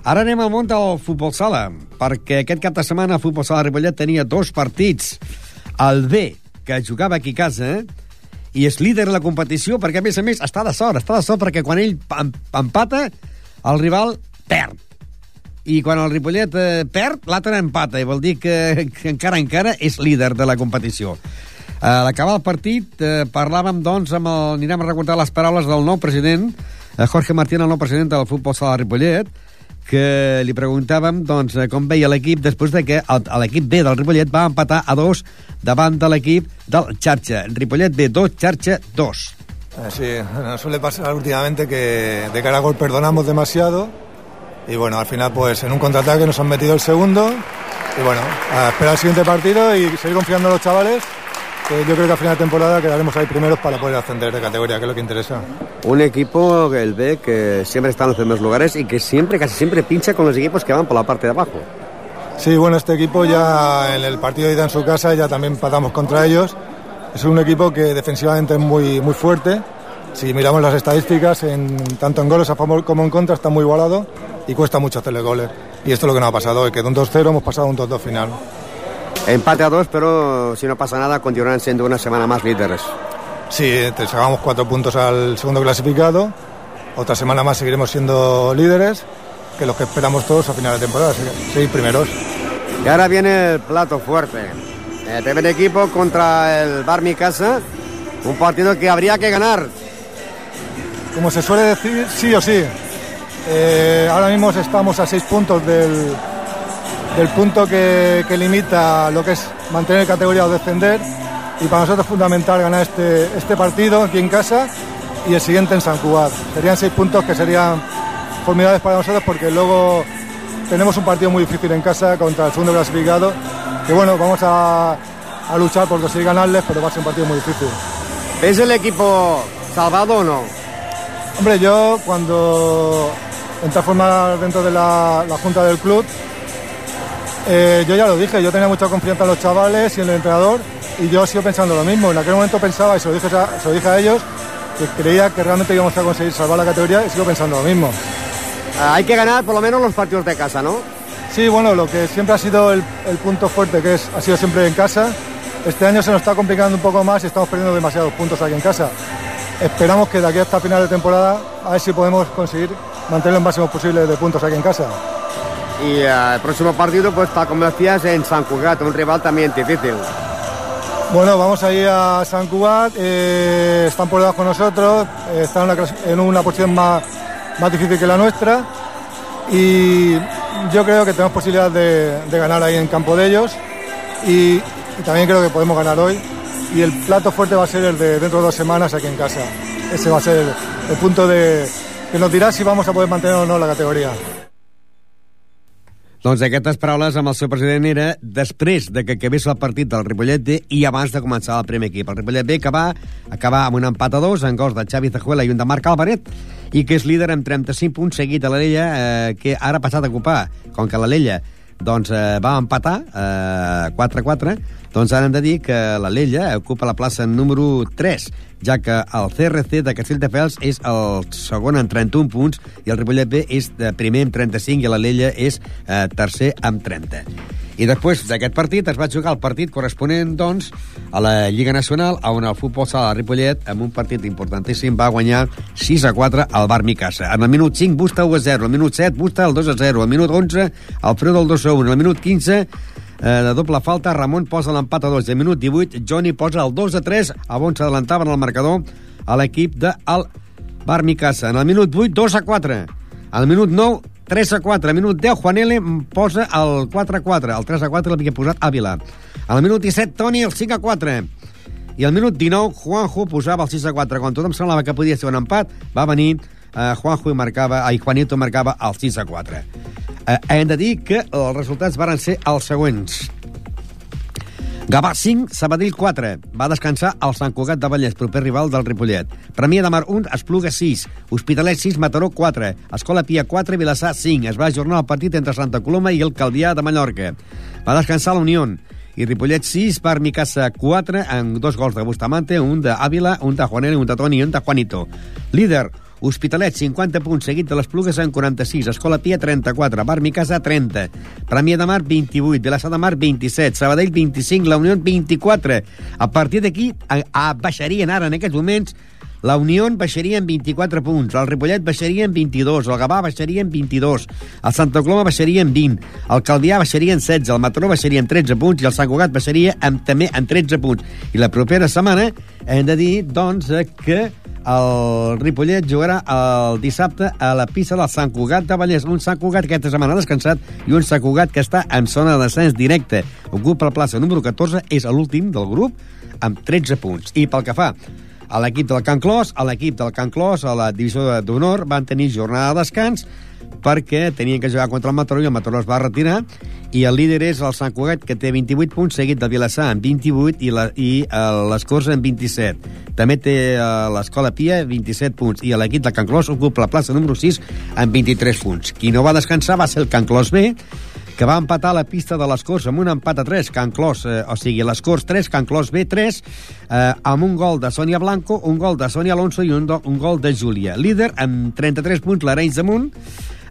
Ara anem al món del futbol sala, perquè aquest cap de setmana el futbol sala Ripollet tenia dos partits. El B, que jugava aquí a casa, eh? I és líder de la competició perquè, a més a més, està de sort, està de sort perquè quan ell em- empata, el rival perd. I quan el Ripollet eh, perd, l'altre empata, i vol dir que, que encara encara és líder de la competició. A l'acabar el partit eh, parlàvem, doncs, amb el, anirem a recordar les paraules del nou president, eh, Jorge Martín, el nou president del futbol sala Ripollet, que li preguntàvem doncs, eh, com veia l'equip després de que l'equip B del Ripollet va empatar a dos davant de l'equip del Xarxa. Ripollet B 2, Xarxa 2. Eh, Sí, nos suele pasar últimamente que de cara a gol perdonamos demasiado y bueno, al final pues en un contraataque nos han metido el segundo y bueno, a esperar el siguiente partido y seguir confiando en los chavales que yo creo que a final de temporada quedaremos ahí primeros para poder ascender de categoría, que es lo que interesa. Un equipo, el B, que siempre está en los primeros lugares y que siempre, casi siempre pincha con los equipos que van por la parte de abajo. Sí, bueno, este equipo ya en el partido de ida en su casa ya también empatamos contra ellos. Es un equipo que defensivamente es muy, muy fuerte. Si miramos las estadísticas, en, tanto en goles a favor como en contra está muy igualado y cuesta mucho hacerle goles. Y esto es lo que nos ha pasado hoy, que de un 2-0 hemos pasado a un 2-2 final. Empate a dos, pero si no pasa nada, continuarán siendo una semana más líderes. Sí, te sacamos cuatro puntos al segundo clasificado. Otra semana más seguiremos siendo líderes, que los que esperamos todos a final de temporada, seguir primeros. Y ahora viene el plato fuerte. El primer equipo contra el Barmi Casa. Un partido que habría que ganar. Como se suele decir, sí o sí. Eh, ahora mismo estamos a seis puntos del, del punto que, que limita lo que es mantener categoría o descender. Y para nosotros es fundamental ganar este, este partido aquí en casa y el siguiente en San Cugat. Serían seis puntos que serían formidables para nosotros porque luego tenemos un partido muy difícil en casa contra el segundo clasificado. Que bueno, vamos a, a luchar por conseguir ganarles, pero va a ser un partido muy difícil. ¿Es el equipo salvado o no? Hombre, yo cuando entré a formar dentro de la, la junta del club, Eh, yo ya lo dije, yo tenía mucha confianza en los chavales y en el entrenador y yo sigo pensando lo mismo. En aquel momento pensaba, y se lo dije a, se lo dije a ellos, que creía que realmente íbamos a conseguir salvar la categoría y sigo pensando lo mismo. Ah, hay que ganar por lo menos los partidos de casa, ¿no? Sí, bueno, lo que siempre ha sido el, el punto fuerte, que es, ha sido siempre en casa. Este año se nos está complicando un poco más y estamos perdiendo demasiados puntos aquí en casa. Esperamos que de aquí hasta final de temporada a ver si podemos conseguir mantener el máximo posible de puntos aquí en casa. Y eh, el próximo partido, pues tal como decías, en San Cugat, un rival también difícil. Bueno, vamos a a San Cugat, eh, están por debajo de nosotros, eh, están en una, en posición más, más difícil que la nuestra y yo creo que tenemos posibilidad de, ganar ahí en campo de ellos y, y también creo que podemos ganar hoy y el plato fuerte va a ser el de dentro de dos semanas aquí en casa. Ese va a ser el, el punto de, que nos dirá si vamos a poder mantener o no la categoría. Doncs aquestes paraules amb el seu president era després de que acabés el partit del Ripollet B i abans de començar el primer equip. El Ripollet B que va acabar amb un empat a dos en gols de Xavi Zajuela i un de Marc Alvaret i que és líder amb 35 punts seguit a l'Alella eh, que ara ha passat a ocupar. Com que l'Alella doncs, eh, va empatar eh, 4-4, doncs ara hem de dir que l'Alella ocupa la plaça número 3, ja que el CRC de Castelldefels és el segon amb 31 punts i el Ripollet B és de primer amb 35 i l'Alella és eh, tercer amb 30. I després d'aquest partit es va jugar el partit corresponent, doncs, a la Lliga Nacional, on el futbol sala de Ripollet, amb un partit importantíssim, va guanyar 6 a 4 al Bar Micasa. En el minut 5, Busta 1 a 0, al minut 7, Busta el 2 a 0, al minut 11, Alfredo el 2 a 1, al minut 15, eh, de doble falta, Ramon posa l'empat a 2, i al minut 18, Johnny posa el 2 a 3, a on s'adelantaven el marcador a l'equip del Bar Micasa. En el minut 8, 2 a 4. Al minut 9, 3 a 4. Al minut 10, Juan L. posa el 4 a 4. El 3 a 4 l'havia posat Ávila. Al minut 17, Toni el 5 a 4. I al minut 19, Juanjo posava el 6 a 4. Quan tothom semblava que podia ser un empat, va venir eh, Juanjo i marcava, ai, Juanito marcava el 6 a 4. Eh, hem de dir que els resultats varen ser els següents. Gavà 5, Sabadell 4. Va descansar el Sant Cugat de Vallès, proper rival del Ripollet. Premià de Mar 1, Espluga 6. Hospitalet 6, Mataró 4. Escola Pia 4, Vilassar 5. Es va ajornar el partit entre Santa Coloma i el Calvià de Mallorca. Va descansar la Unió. I Ripollet 6, Bar Micasa 4, amb dos gols de Bustamante, un d'Àvila, un de Juanel, un de Toni i un de Juanito. Líder, Hospitalet, 50 punts, seguit de les Plugues en 46, Escola Pia, 34, Bar Micasa, 30, Premià de Mar, 28, Vilassar de Mar, 27, Sabadell, 25, La Unió, 24. A partir d'aquí, a, baixarien ara, en aquests moments, la Unió baixaria en 24 punts, el Ripollet baixaria en 22, el Gavà baixaria en 22, el Santa Coloma baixaria en 20, el Calvià baixaria en 16, el Mataró baixaria en 13 punts i el Sant Cugat baixaria en, també en 13 punts. I la propera setmana hem de dir, doncs, eh, que el Ripollet jugarà el dissabte a la pista del Sant Cugat de Vallès. Un Sant Cugat que aquesta setmana ha descansat i un Sant Cugat que està en zona de descens directe. Ocupa la plaça número 14, és l'últim del grup, amb 13 punts. I pel que fa a l'equip del Can Clos, a l'equip del Can Clos, a la divisió d'honor, van tenir jornada de descans perquè tenien que jugar contra el Mataró i el Mataró es va retirar i el líder és el Sant Cugat que té 28 punts seguit del Vilassar amb 28 i, la, i eh, les Corts amb 27 també té eh, l'Escola Pia 27 punts i l'equip del Can Clos ocupa la plaça número 6 amb 23 punts. Qui no va descansar va ser el Can Clos B que va empatar la pista de les Corts amb un empat a 3, Can Clos, eh, o sigui, les Corts 3, Can Clos B 3, eh, amb un gol de Sònia Blanco, un gol de Sònia Alonso i un, do, un gol de Júlia. Líder amb 33 punts, l'Arenys damunt,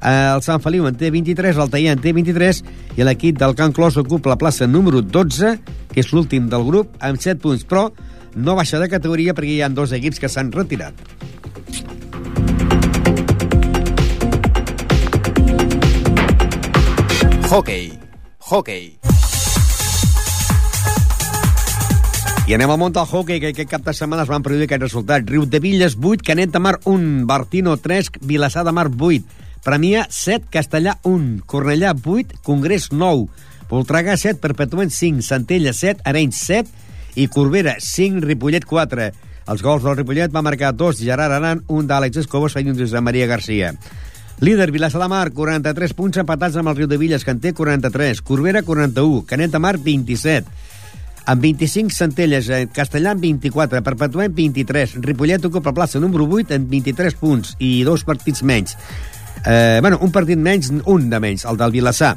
eh, el Sant Feliu en té 23, el Taller en té 23, i l'equip del Can Clos ocupa la plaça número 12, que és l'últim del grup, amb 7 punts, però no baixa de categoria perquè hi ha dos equips que s'han retirat. Hockey. Hockey. I anem al món del hockey, que aquest cap de setmana es van produir aquests resultats. Riu de Villes, 8, Canet de Mar, 1, Bartino, 3, Vilassar de Mar, 8, Premià, 7, Castellà, 1, Cornellà, 8, Congrés, 9, Voltregà, 7, Perpetuent, 5, Centella, 7, Arenys, 7 i Corbera, 5, Ripollet, 4. Els gols del Ripollet va marcar dos, Gerard Aran, un d'Àlex Escobos i un de Maria Garcia. Líder, Mar, 43 punts empatats amb el Riu de Villes, que en té 43. Corbera, 41. Canet de Mar, 27. Amb 25 centelles, eh, Castellà amb 24, Perpetuem 23, Ripollet ocupa plaça número 8 amb 23 punts i dos partits menys. Eh, bueno, un partit menys, un de menys, el del Vilassar.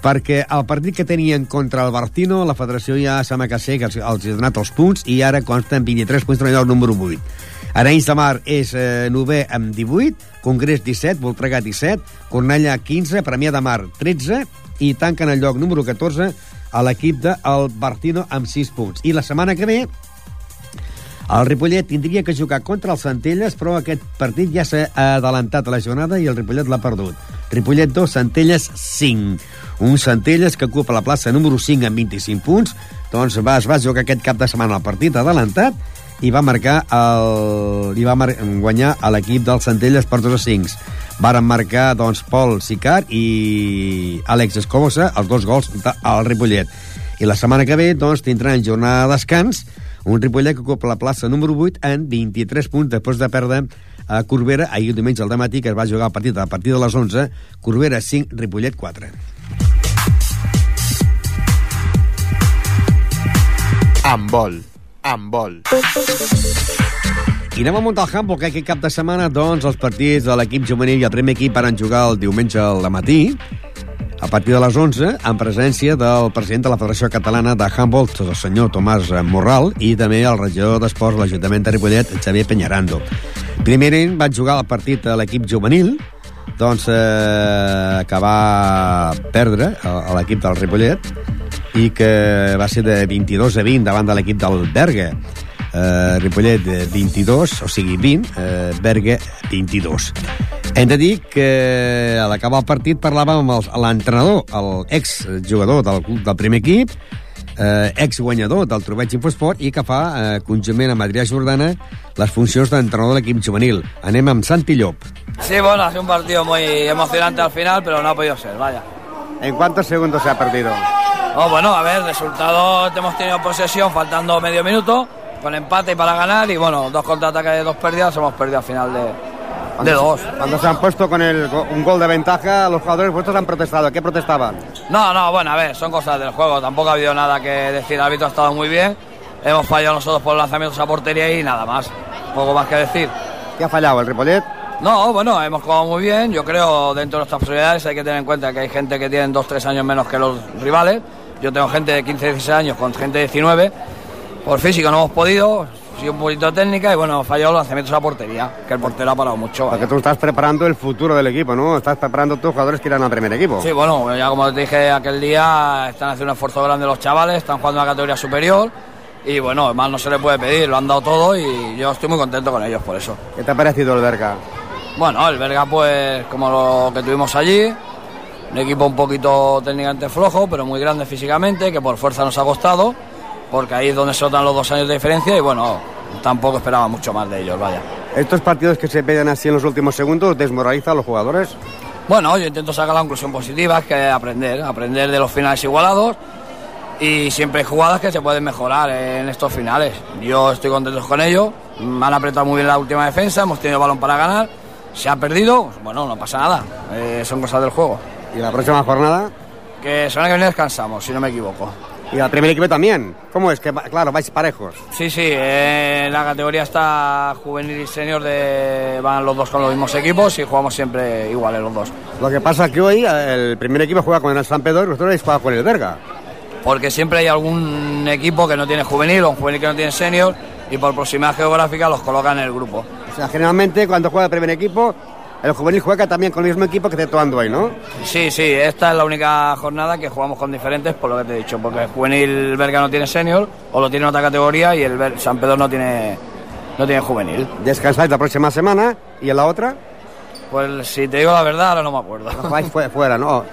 perquè el partit que tenien contra el Bartino, la federació ja sembla que sé que els, els ha donat els punts i ara consten 23 punts en el número 8. Arenys de Mar és eh, novè amb 18, Congrés 17, Voltregà 17, Cornellà 15, Premià de Mar 13 i tanquen el lloc número 14 a l'equip del Bartino amb 6 punts. I la setmana que ve el Ripollet tindria que jugar contra els Centelles, però aquest partit ja s'ha adelantat a la jornada i el Ripollet l'ha perdut. Ripollet 2, Centelles 5. Un Centelles que ocupa la plaça número 5 amb 25 punts, doncs va, es va jugar aquest cap de setmana el partit adelantat i va marcar el, i va mar guanyar a l'equip dels Centelles per 2 a 5. Varen marcar doncs, Pol Sicar i Àlex Escobosa els dos gols al Ripollet. I la setmana que ve doncs, tindran jornada de descans un Ripollet que ocupa la plaça número 8 en 23 punts després de perdre a Corbera ahir diumenge al matí que es va jugar el partit a partir de les 11 Corbera 5, Ripollet 4 Amb vol, amb vol. I anem a camp, perquè aquest cap de setmana, doncs, els partits de l'equip juvenil i el primer equip van jugar el diumenge al matí a partir de les 11, en presència del president de la Federació Catalana de Handball, el senyor Tomàs Morral, i també el regidor d'Esports de l'Ajuntament de Ripollet, Xavier Peñarando. Primerament van jugar el partit a l'equip juvenil, doncs, eh, que va perdre l'equip del Ripollet i que va ser de 22 a 20 davant de l'equip del Berga. Eh, Ripollet 22, o sigui 20, eh, Berga 22. Hem de dir que a l'acabar el partit parlàvem amb l'entrenador, l'ex-jugador del, del primer equip, eh, ex-guanyador del Trobeig Infosport i que fa, eh, conjuntament amb Adrià Jordana, les funcions d'entrenador de l'equip juvenil. Anem amb Santi Llop. Sí, bueno, ha sido un partido muy emocionante al final, pero no ha podido ser, vaya. ¿En cuántos segundos se ha perdido? Oh, bueno, a ver, resultado, hemos tenido posesión faltando medio minuto, con empate y para ganar, y bueno, dos contraataques de dos pérdidas, hemos perdido al final de, de dos. Cuando se han puesto con el, un gol de ventaja, los jugadores vuestros han protestado. ¿Qué protestaban? No, no, bueno, a ver, son cosas del juego. Tampoco ha habido nada que decir. El árbitro ha estado muy bien. Hemos fallado nosotros por lanzamientos a portería y nada más. Poco más que decir. ¿Qué ha fallado? ¿El Ripollet? No, bueno, hemos jugado muy bien. Yo creo, dentro de nuestras posibilidades, hay que tener en cuenta que hay gente que tiene 2-3 años menos que los rivales. Yo tengo gente de 15-16 años con gente de 19. Por físico no hemos podido, un poquito técnica y bueno, fallado los lanzamientos a portería, que el portero ha parado mucho. Porque tú estás preparando el futuro del equipo, ¿no? Estás preparando tus jugadores que irán al primer equipo. Sí, bueno, ya como te dije aquel día, están haciendo un esfuerzo grande los chavales, están jugando a la categoría superior y bueno, más no se le puede pedir, lo han dado todo y yo estoy muy contento con ellos por eso. ¿Qué te ha parecido el Berga? Bueno, el Berga pues como lo que tuvimos allí, un equipo un poquito técnicamente flojo, pero muy grande físicamente, que por fuerza nos ha costado, porque ahí es donde se notan los dos años de diferencia y bueno, tampoco esperaba mucho más de ellos, vaya. ¿Estos partidos que se piden así en los últimos segundos desmoralizan a los jugadores? Bueno, yo intento sacar la conclusión positiva, que es aprender, aprender de los finales igualados y siempre hay jugadas que se pueden mejorar en estos finales. Yo estoy contento con ello, me han apretado muy bien la última defensa, hemos tenido balón para ganar, se ha perdido, bueno, no pasa nada, eh, son cosas del juego. ¿Y la próxima jornada? Que semana que viene descansamos, si no me equivoco. ¿Y al primer equipo también? ¿Cómo es? que Claro, vais parejos. Sí, sí, eh, la categoría está juvenil y senior, de, van los dos con los mismos equipos y jugamos siempre iguales los dos. Lo que pasa es que hoy el primer equipo juega con el San Pedro y vosotros habéis jugado con el Berga. Porque siempre hay algún equipo que no tiene juvenil o un juvenil que no tiene senior y por proximidad geográfica los colocan en el grupo. O sea, generalmente cuando juega el primer equipo el juvenil juega también con el mismo equipo que te Toando hoy, ¿no? Sí, sí, esta es la única jornada que jugamos con diferentes, por lo que te he dicho, porque el juvenil Berga no tiene senior, o lo tiene en otra categoría, y el San Pedro no tiene, no tiene juvenil. ¿Descansáis la próxima semana y en la otra? Pues si te digo la verdad, ahora no me acuerdo. vais fuera, ¿no?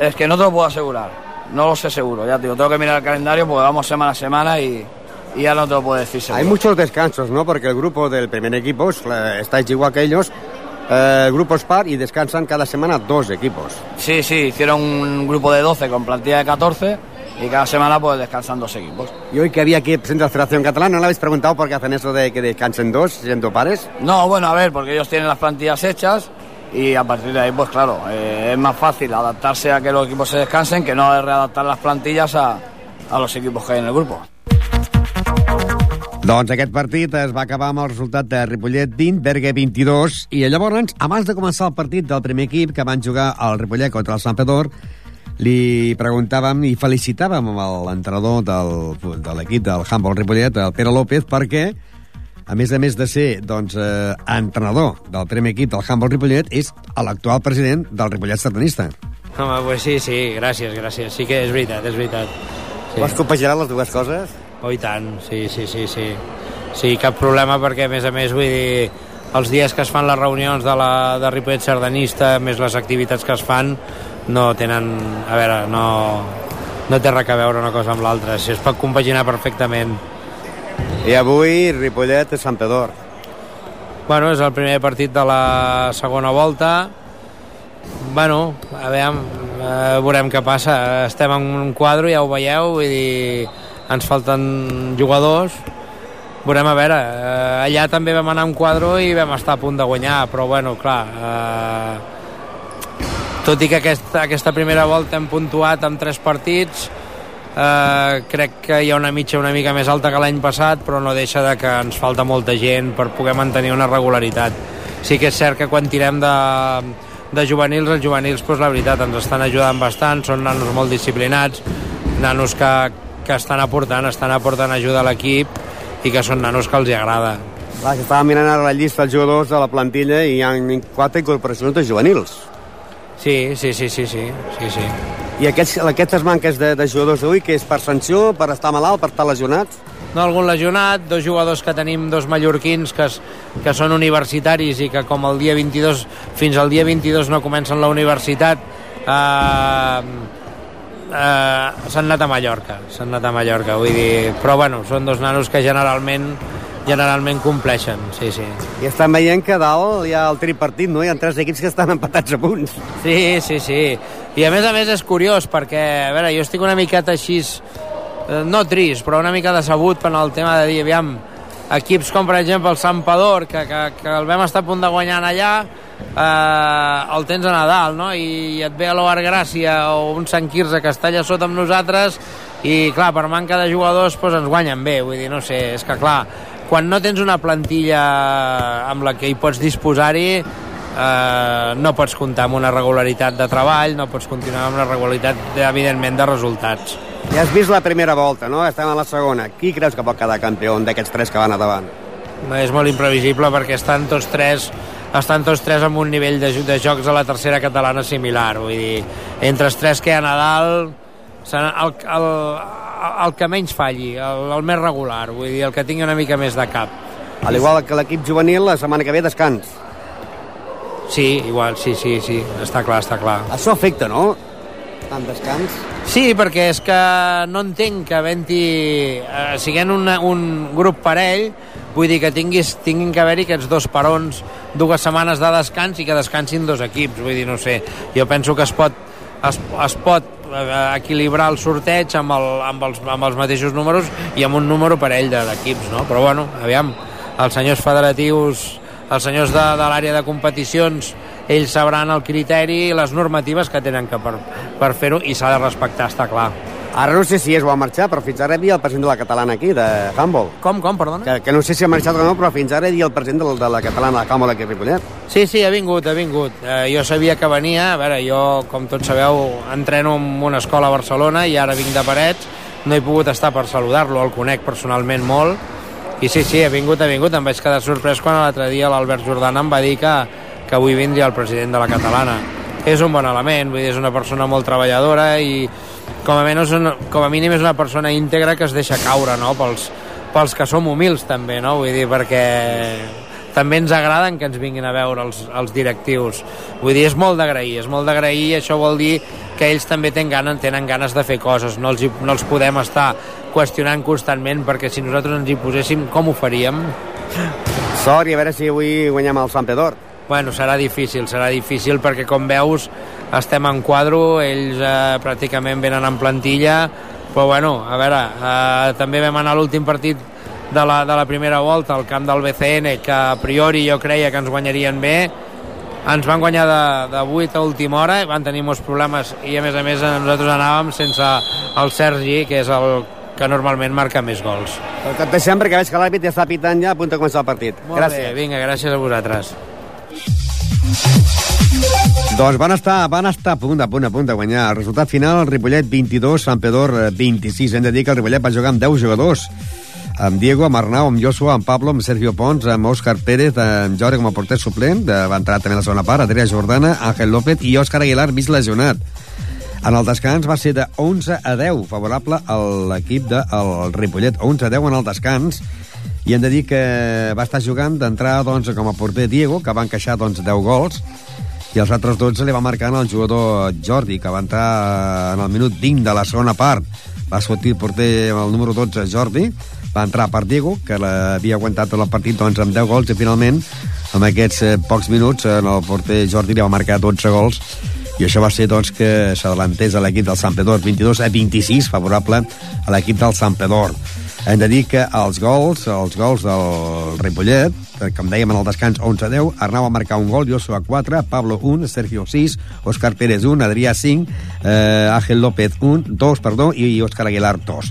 Es que no te lo puedo asegurar, no lo sé seguro, ya te digo, tengo que mirar el calendario porque vamos semana a semana y, y ya no te lo puedo decir seguro. Hay muchos descansos, ¿no? Porque el grupo del primer equipo, eh, estáis igual que ellos, eh, grupos par y descansan cada semana dos equipos. Sí, sí, hicieron un grupo de 12 con plantilla de 14 y cada semana pues descansan dos equipos. ¿Y hoy que había aquí presente la Federación Catalana, no le habéis preguntado por qué hacen eso de que descansen dos, siendo pares? No, bueno, a ver, porque ellos tienen las plantillas hechas y a partir de ahí, pues claro, eh, es más fácil adaptarse a que los equipos se descansen que no readaptar las plantillas a, a los equipos que hay en el grupo. Doncs aquest partit es va acabar amb el resultat de Ripollet 20, Berga 22, i llavors, abans de començar el partit del primer equip que van jugar el Ripollet contra el Sant Pedor, li preguntàvem i felicitàvem amb l'entrenador del, de l'equip del Handball Ripollet, el Pere López, perquè a més a més de ser doncs, eh, entrenador del primer equip del Handball Ripollet, és l'actual president del Ripollet Sardanista. Home, pues sí, sí, gràcies, gràcies. Sí que és veritat, és veritat. Sí. Vols compaginar les dues coses? Oh, i tant, sí, sí, sí, sí. Sí, cap problema perquè, a més a més, vull dir, els dies que es fan les reunions de, la, de Ripollet Sardanista, més les activitats que es fan, no tenen... A veure, no, no té res a veure una cosa amb l'altra. Si es pot compaginar perfectament. I avui Ripollet és Sant Pedor. Bueno, és el primer partit de la segona volta. Bueno, a veure, eh, veurem què passa. Estem en un quadre, ja ho veieu, vull dir, ens falten jugadors. Veurem a veure. Eh, allà també vam anar un quadre i vam estar a punt de guanyar, però bueno, clar... Eh, tot i que aquesta, aquesta primera volta hem puntuat amb tres partits, eh, crec que hi ha una mitja una mica més alta que l'any passat, però no deixa de que ens falta molta gent per poder mantenir una regularitat. Sí que és cert que quan tirem de, de juvenils, els juvenils, doncs, la veritat, ens estan ajudant bastant, són nanos molt disciplinats, nanos que, que estan aportant, estan aportant ajuda a l'equip i que són nanos que els agrada. Clar, que estava mirant ara la llista dels jugadors de la plantilla i hi ha quatre incorporacions de juvenils. Sí, sí, sí, sí, sí, sí, sí. I aquests, aquestes manques de, de jugadors d'avui, que és per sanció, per estar malalt, per estar lesionats? No, algun lesionat, dos jugadors que tenim, dos mallorquins que, es, que són universitaris i que com el dia 22, fins al dia 22 no comencen la universitat, eh, eh, s'han anat a Mallorca, s'han anat a Mallorca, vull dir, però bueno, són dos nanos que generalment generalment compleixen, sí, sí. I estan veient que dalt hi ha el tripartit, no? Hi ha tres equips que estan empatats a punts. Sí, sí, sí. I a més a més és curiós perquè, a veure, jo estic una miqueta així, eh, no trist, però una mica decebut per el tema de dir, aviam, equips com per exemple el Sant Pador, que, que, que el vam estar a punt de guanyar allà, eh, el tens a Nadal, no? I et ve a l'Oar Gràcia o un Sant Quirze que està allà sota amb nosaltres i clar, per manca de jugadors doncs ens guanyen bé, vull dir, no sé, és que clar, quan no tens una plantilla amb la que hi pots disposar-hi eh, no pots comptar amb una regularitat de treball, no pots continuar amb una regularitat, evidentment, de resultats. Ja has vist la primera volta, no? Estem a la segona. Qui creus que pot quedar campió d'aquests tres que van a davant? És molt imprevisible perquè estan tots tres estan tots tres amb un nivell de, de jocs a la tercera catalana similar. Vull dir, entre els tres que hi ha a Nadal, el, el, el que menys falli, el, el més regular, vull dir, el que tingui una mica més de cap. Al igual que l'equip juvenil, la setmana que ve descans. Sí, igual, sí, sí, sí, està clar, està clar. Això afecta, no? Tant descans. Sí, perquè és que no entenc que havent-hi, eh, siguent un, un grup parell, vull dir que tinguis, tinguin que haver-hi aquests dos parons, dues setmanes de descans i que descansin dos equips, vull dir, no sé, jo penso que es pot, es, es pot eh, equilibrar el sorteig amb, el, amb, els, amb els mateixos números i amb un número parell d'equips, no? Però bueno, aviam, els senyors federatius els senyors de, de l'àrea de competicions ells sabran el criteri i les normatives que tenen que per, per fer-ho i s'ha de respectar, està clar. Ara no sé si és o ha marxat, però fins ara hi havia el president de la catalana aquí, de handball. Com, com, perdona? Que, que no sé si ha marxat o no, però fins ara hi havia el president de, de la catalana de handball aquí a Ripollet. Sí, sí, ha vingut, ha vingut. Eh, jo sabia que venia, a veure, jo, com tots sabeu, entreno en una escola a Barcelona i ara vinc de Parets, no he pogut estar per saludar-lo, el conec personalment molt, i sí, sí, ha vingut, ha vingut, em vaig quedar sorprès quan l'altre dia l'Albert Jordana em va dir que, que avui vindria el president de la catalana. És un bon element, vull dir, és una persona molt treballadora i com a, menys, com a mínim és una persona íntegra que es deixa caure, no?, pels, pels que som humils també, no?, vull dir, perquè també ens agraden que ens vinguin a veure els, els directius. Vull dir, és molt d'agrair, és molt d'agrair i això vol dir que ells també tenen ganes, tenen ganes de fer coses, no els, no els podem estar qüestionant constantment perquè si nosaltres ens hi poséssim, com ho faríem? Sort i a veure si avui guanyem el Sant Pedor. Bueno, serà difícil, serà difícil perquè com veus estem en quadro, ells eh, pràcticament venen en plantilla, però bueno, a veure, eh, també vam anar a l'últim partit de la, de la primera volta al camp del BCN, que a priori jo creia que ens guanyarien bé, ens van guanyar de, de 8 a última hora, van tenir molts problemes i a més a més nosaltres anàvem sense el Sergi, que és el que normalment marca més gols. Et deixem perquè veig que l'àrbit ja està pitant ja a punt de començar el partit. Molt gràcies. bé, vinga, gràcies a vosaltres. Doncs van estar, van estar a punt, a punt, a punt de guanyar. El resultat final, el Ripollet 22, Sant Pedor eh, 26. Hem de dir que el Ripollet va jugar amb 10 jugadors amb Diego, amb Arnau, amb Joshua, amb Pablo, amb Sergio Pons, amb Òscar Pérez, amb Jordi com a porter suplent, de, va entrar també a la segona part, Adrià Jordana, Ángel López i Òscar Aguilar, mig lesionat. En el descans va ser de 11 a 10, favorable a l'equip del Ripollet. 11 a 10 en el descans. I hem de dir que va estar jugant d'entrada doncs, com a porter Diego, que va encaixar doncs, 10 gols, i els altres 12 li va marcar el jugador Jordi, que va entrar en el minut 20 de la segona part. Va sortir el porter amb el número 12, Jordi, va entrar per Diego, que l'havia aguantat tot el partit doncs, amb 10 gols, i finalment, amb aquests eh, pocs minuts, en el porter Jordi li va marcar 12 gols, i això va ser doncs, que s'adelantés a l'equip del Sant Pedor, 22 a 26, favorable a l'equip del Sant Pedor. Hem de dir que els gols, els gols del Ripollet, eh, com dèiem en el descans 11 a 10, Arnau va marcar un gol, Joshua 4, Pablo 1, Sergio 6, Òscar Pérez 1, Adrià 5, eh, Ángel López 1, 2, perdó, i Òscar Aguilar 2.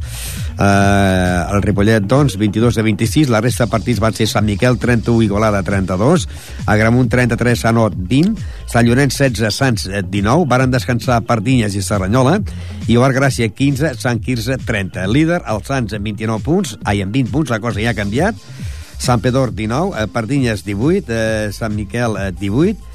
Eh, el Ripollet, doncs, 22 a 26, la resta de partits van ser Sant Miquel 31, Igualada 32, Agramunt 33, Sanot 20, Sant Llorenç 16, Sants 19, varen descansar Pardinyes i Serranyola, i Oar Gràcia 15, Sant Quirze 30. Líder, el Sants amb 29 punts, ai, amb 20 punts, la cosa ja ha canviat, Sant Pedor 19, eh, Pardinyes 18, eh, Sant Miquel eh, 18,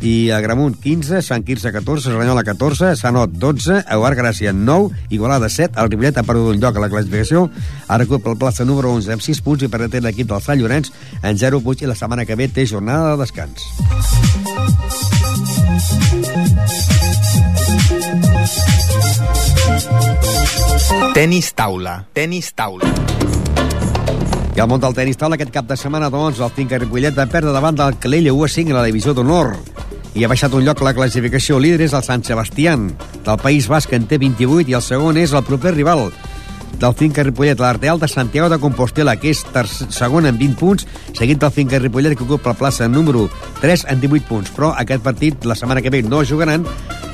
i Agramunt 15, Sant Quirze 14, Serranyola 14, Sanot 12, Euar Gràcia 9, Igualada 7, el Ripollet ha perdut un lloc a la classificació, ara ocupa el plaça número 11 amb 6 punts i per l'equip del Sant Llorenç en 0 punts i la setmana que ve té jornada de descans. Tenis taula, tenis taula. I al món del tenis taula aquest cap de setmana, doncs, el Finca Ripollet va perdre davant del Calella 1 a 5 a la divisió d'honor i ha baixat un lloc la classificació. Líder és el Sant Sebastián, del País Basc, en té 28, i el segon és el proper rival del Finca Ripollet, l'Arteal de Santiago de Compostela, que és tercer, segon en 20 punts, seguit del Finca Ripollet, que ocupa la plaça número 3 en 18 punts. Però aquest partit, la setmana que ve, no jugaran,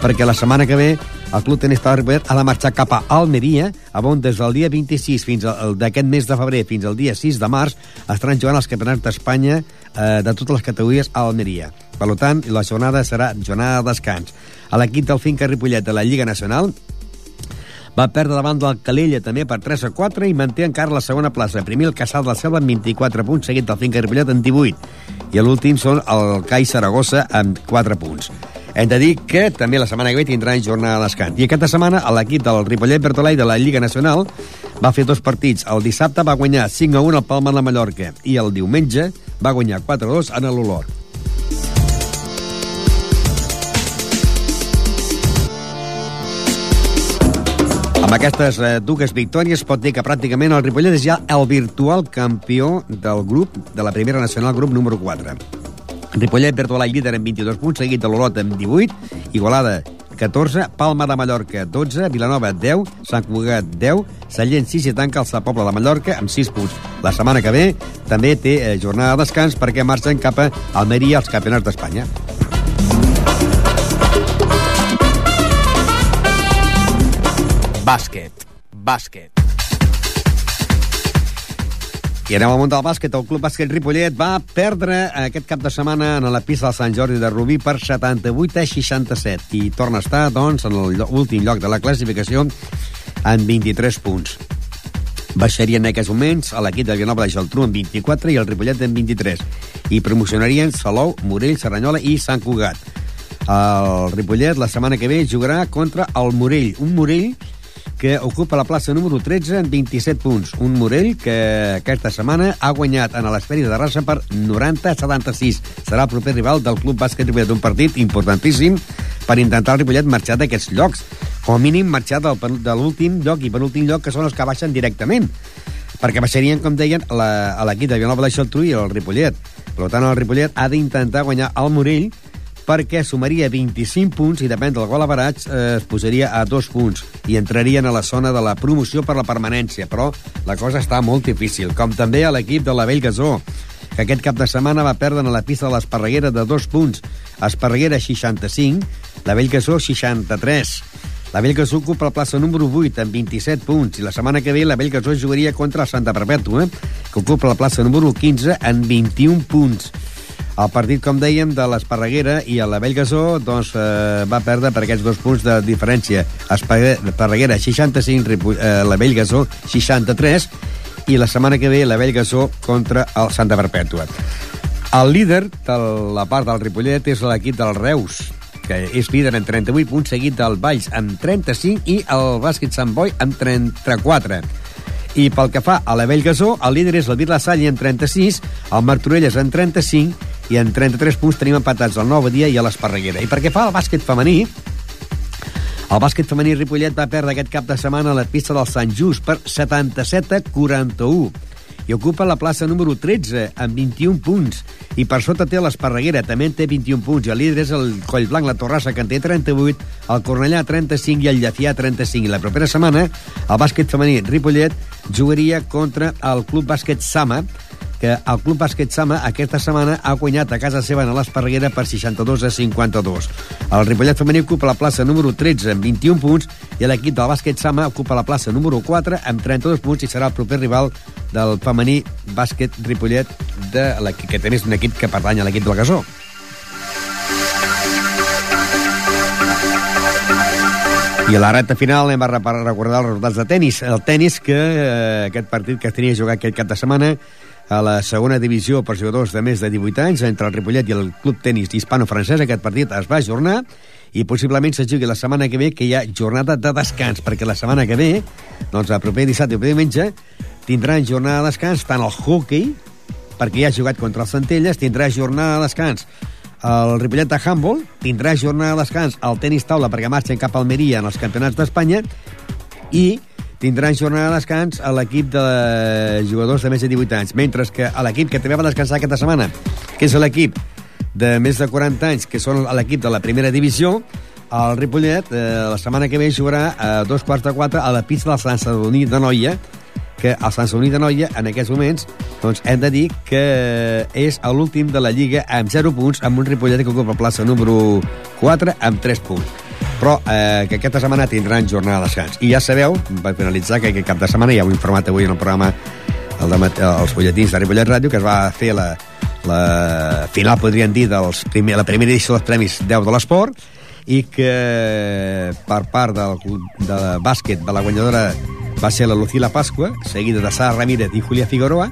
perquè la setmana que ve el Club Tenis Ripollet ha de marxar cap a Almeria, on des del dia 26 fins al d'aquest mes de febrer fins al dia 6 de març estaran jugant els campionats d'Espanya eh, de totes les categories a Almeria. Per tant, la jornada serà jornada de descans. A l'equip del Finca Ripollet de la Lliga Nacional va perdre davant del Calella també per 3 a 4 i manté encara la segona plaça. Primer el Casal de la Selva amb 24 punts, seguit del Finca Ripollet amb 18. I l'últim són el CAI Saragossa amb 4 punts. Hem de dir que també la setmana que ve tindran jornada de descans. I aquesta setmana l'equip del Ripollet Bertolai de la Lliga Nacional va fer dos partits. El dissabte va guanyar 5 a 1 al Palma de Mallorca i el diumenge va guanyar 4 a 2 en l'Olor. Amb aquestes eh, dues victòries pot dir que pràcticament el Ripollet és ja el virtual campió del grup de la primera nacional, grup número 4. Ripollet virtual líder amb 22 punts, seguit de l'Olot amb 18, Igualada 14, Palma de Mallorca 12, Vilanova 10, Sant Cugat 10, Sallent 6 i tanca el Sant Poble de Mallorca amb 6 punts. La setmana que ve també té eh, jornada de descans perquè marxen cap a Almeria als campionats d'Espanya. Bàsquet, bàsquet. I anem al món del bàsquet. El Club Bàsquet Ripollet va perdre aquest cap de setmana en la pista del Sant Jordi de Rubí per 78 a 67 i torna a estar, doncs, en l'últim lloc de la classificació en 23 punts. Baixarien en aquests moments a l'equip de Vilanova de Geltrú amb 24 i el Ripollet amb 23. I promocionarien Salou, Morell, Serranyola i Sant Cugat. El Ripollet la setmana que ve jugarà contra el Morell. Un Morell que ocupa la plaça número 13 amb 27 punts. Un Morell que aquesta setmana ha guanyat en l'Esperi de Rassa per 90 a 76. Serà el proper rival del Club Bàsquet Ripollet, un partit importantíssim per intentar el Ripollet marxar d'aquests llocs. Com a mínim marxar del, de l'últim lloc i penúltim lloc, que són els que baixen directament perquè baixarien, com deien, la, a l'equip de Vilanova de Xaltru i el Ripollet. Per tant, el Ripollet ha d'intentar guanyar el Morell perquè sumaria 25 punts i depèn del gol a barats eh, es posaria a dos punts i entrarien a la zona de la promoció per la permanència, però la cosa està molt difícil, com també a l'equip de la Vell Gasó, que aquest cap de setmana va perdre a la pista de l'Esparreguera de dos punts. Esparreguera 65, la Vell Gasó 63. La Vell Gasó ocupa la plaça número 8 amb 27 punts i la setmana que ve la Vell Gasó jugaria contra Santa Perpètua, que ocupa la plaça número 15 amb 21 punts. El partit, com dèiem, de l'Esparreguera i el Vell Gasó doncs, eh, va perdre per aquests dos punts de diferència. Esparreguera 65, Ripoll, eh, la Vell Gasó 63 i la setmana que ve la Vell Gasó contra el Santa Perpètua. El líder de la part del Ripollet és l'equip del Reus, que és líder en 38 punts, seguit del Valls amb 35 i el bàsquet Sant Boi amb 34. I pel que fa a la Vell Gasó, el líder és el Virla Salle amb 36, el Martorelles amb 35 i en 33 punts tenim empatats el Nova Dia i a l'Esparreguera. I perquè fa el bàsquet femení, el bàsquet femení Ripollet va perdre aquest cap de setmana a la pista del Sant Just per 77 a 41 i ocupa la plaça número 13 amb 21 punts i per sota té l'Esparreguera, també té 21 punts i el líder és el Collblanc, la Torrassa que en té 38, el Cornellà 35 i el Llafià 35 i la propera setmana el bàsquet femení Ripollet jugaria contra el Club Bàsquet Sama que el Club Bàsquet Sama aquesta setmana ha guanyat a casa seva a l'Esparreguera per 62 a 52. El Ripollet femení ocupa la plaça número 13 amb 21 punts i l'equip del Bàsquet Sama ocupa la plaça número 4 amb 32 punts i serà el proper rival del femení bàsquet Ripollet de l'equip, que també és un equip que pertany a l'equip del Gasó. I a la recta final hem de recordar els resultats de tennis. El tennis que eh, aquest partit que tenia jugat aquest cap de setmana a la segona divisió per jugadors de més de 18 anys entre el Ripollet i el Club Tenis Hispano-Francès. Aquest partit es va ajornar i possiblement se jugui la setmana que ve, que hi ha jornada de descans, perquè la setmana que ve, doncs el proper dissabte i el proper diumenge, tindran jornada de descans tant el hockey, perquè ja ha jugat contra els Centelles, tindrà jornada de descans. El Ripollet de Handball, tindrà jornada de descans. El tenis taula perquè marxen cap a Almeria en els campionats d'Espanya. I tindran jornada de descans a l'equip de jugadors de més de 18 anys, mentre que a l'equip que també va descansar aquesta setmana, que és l'equip de més de 40 anys, que són l'equip de la primera divisió, el Ripollet eh, la setmana que ve jugarà a dos quarts de quatre a la pista del Sant Sadurní de Noia, que el Sant Sadurní de Noia, en aquests moments, doncs hem de dir que és l'últim de la Lliga amb 0 punts, amb un Ripollet que ocupa plaça número 4 amb 3 punts però eh, que aquesta setmana tindran jornada de descans. I ja sabeu, per finalitzar, que aquest cap de setmana, ja ho he informat avui en el programa el de, els bolletins de Ripollet Ràdio, que es va fer la, la final, podríem dir, dels primer, la primera edició dels Premis 10 de l'Esport, i que per part del, de bàsquet de la guanyadora va ser la Lucila Pasqua, seguida de Sara Ramírez i Julia Figueroa,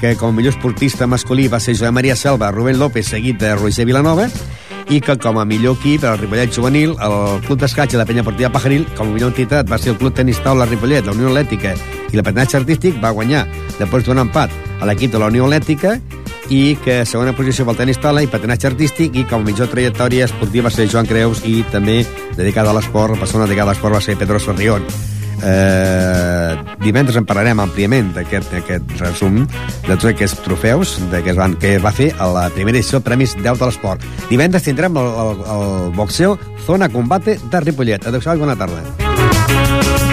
que com a millor esportista masculí va ser Joan Maria Selva, Rubén López, seguit de Roger Vilanova, i que com a millor equip, el Ripollet Juvenil, el Club d'Escatge de la Penya Portiva Pajaril, com a millor entitat va ser el Club Tenis Taula Ripollet, la Unió Atlètica i Patinatge Artístic va guanyar, després d'un empat, a l'equip de la Unió Atlètica i que segona posició pel tenis taula i patinatge artístic i com a millor trajectòria esportiva va ser Joan Creus i també dedicada a l'esport, persona dedicada a l'esport va ser Pedro Sorrión. Eh, divendres en parlarem àmpliament d'aquest resum de tots aquests trofeus de que, es van, que va fer a la primera edició Premis 10 de l'Esport. Divendres tindrem el, el, el boxeo Zona Combate de Ripollet. Adéu-siau i bona tarda.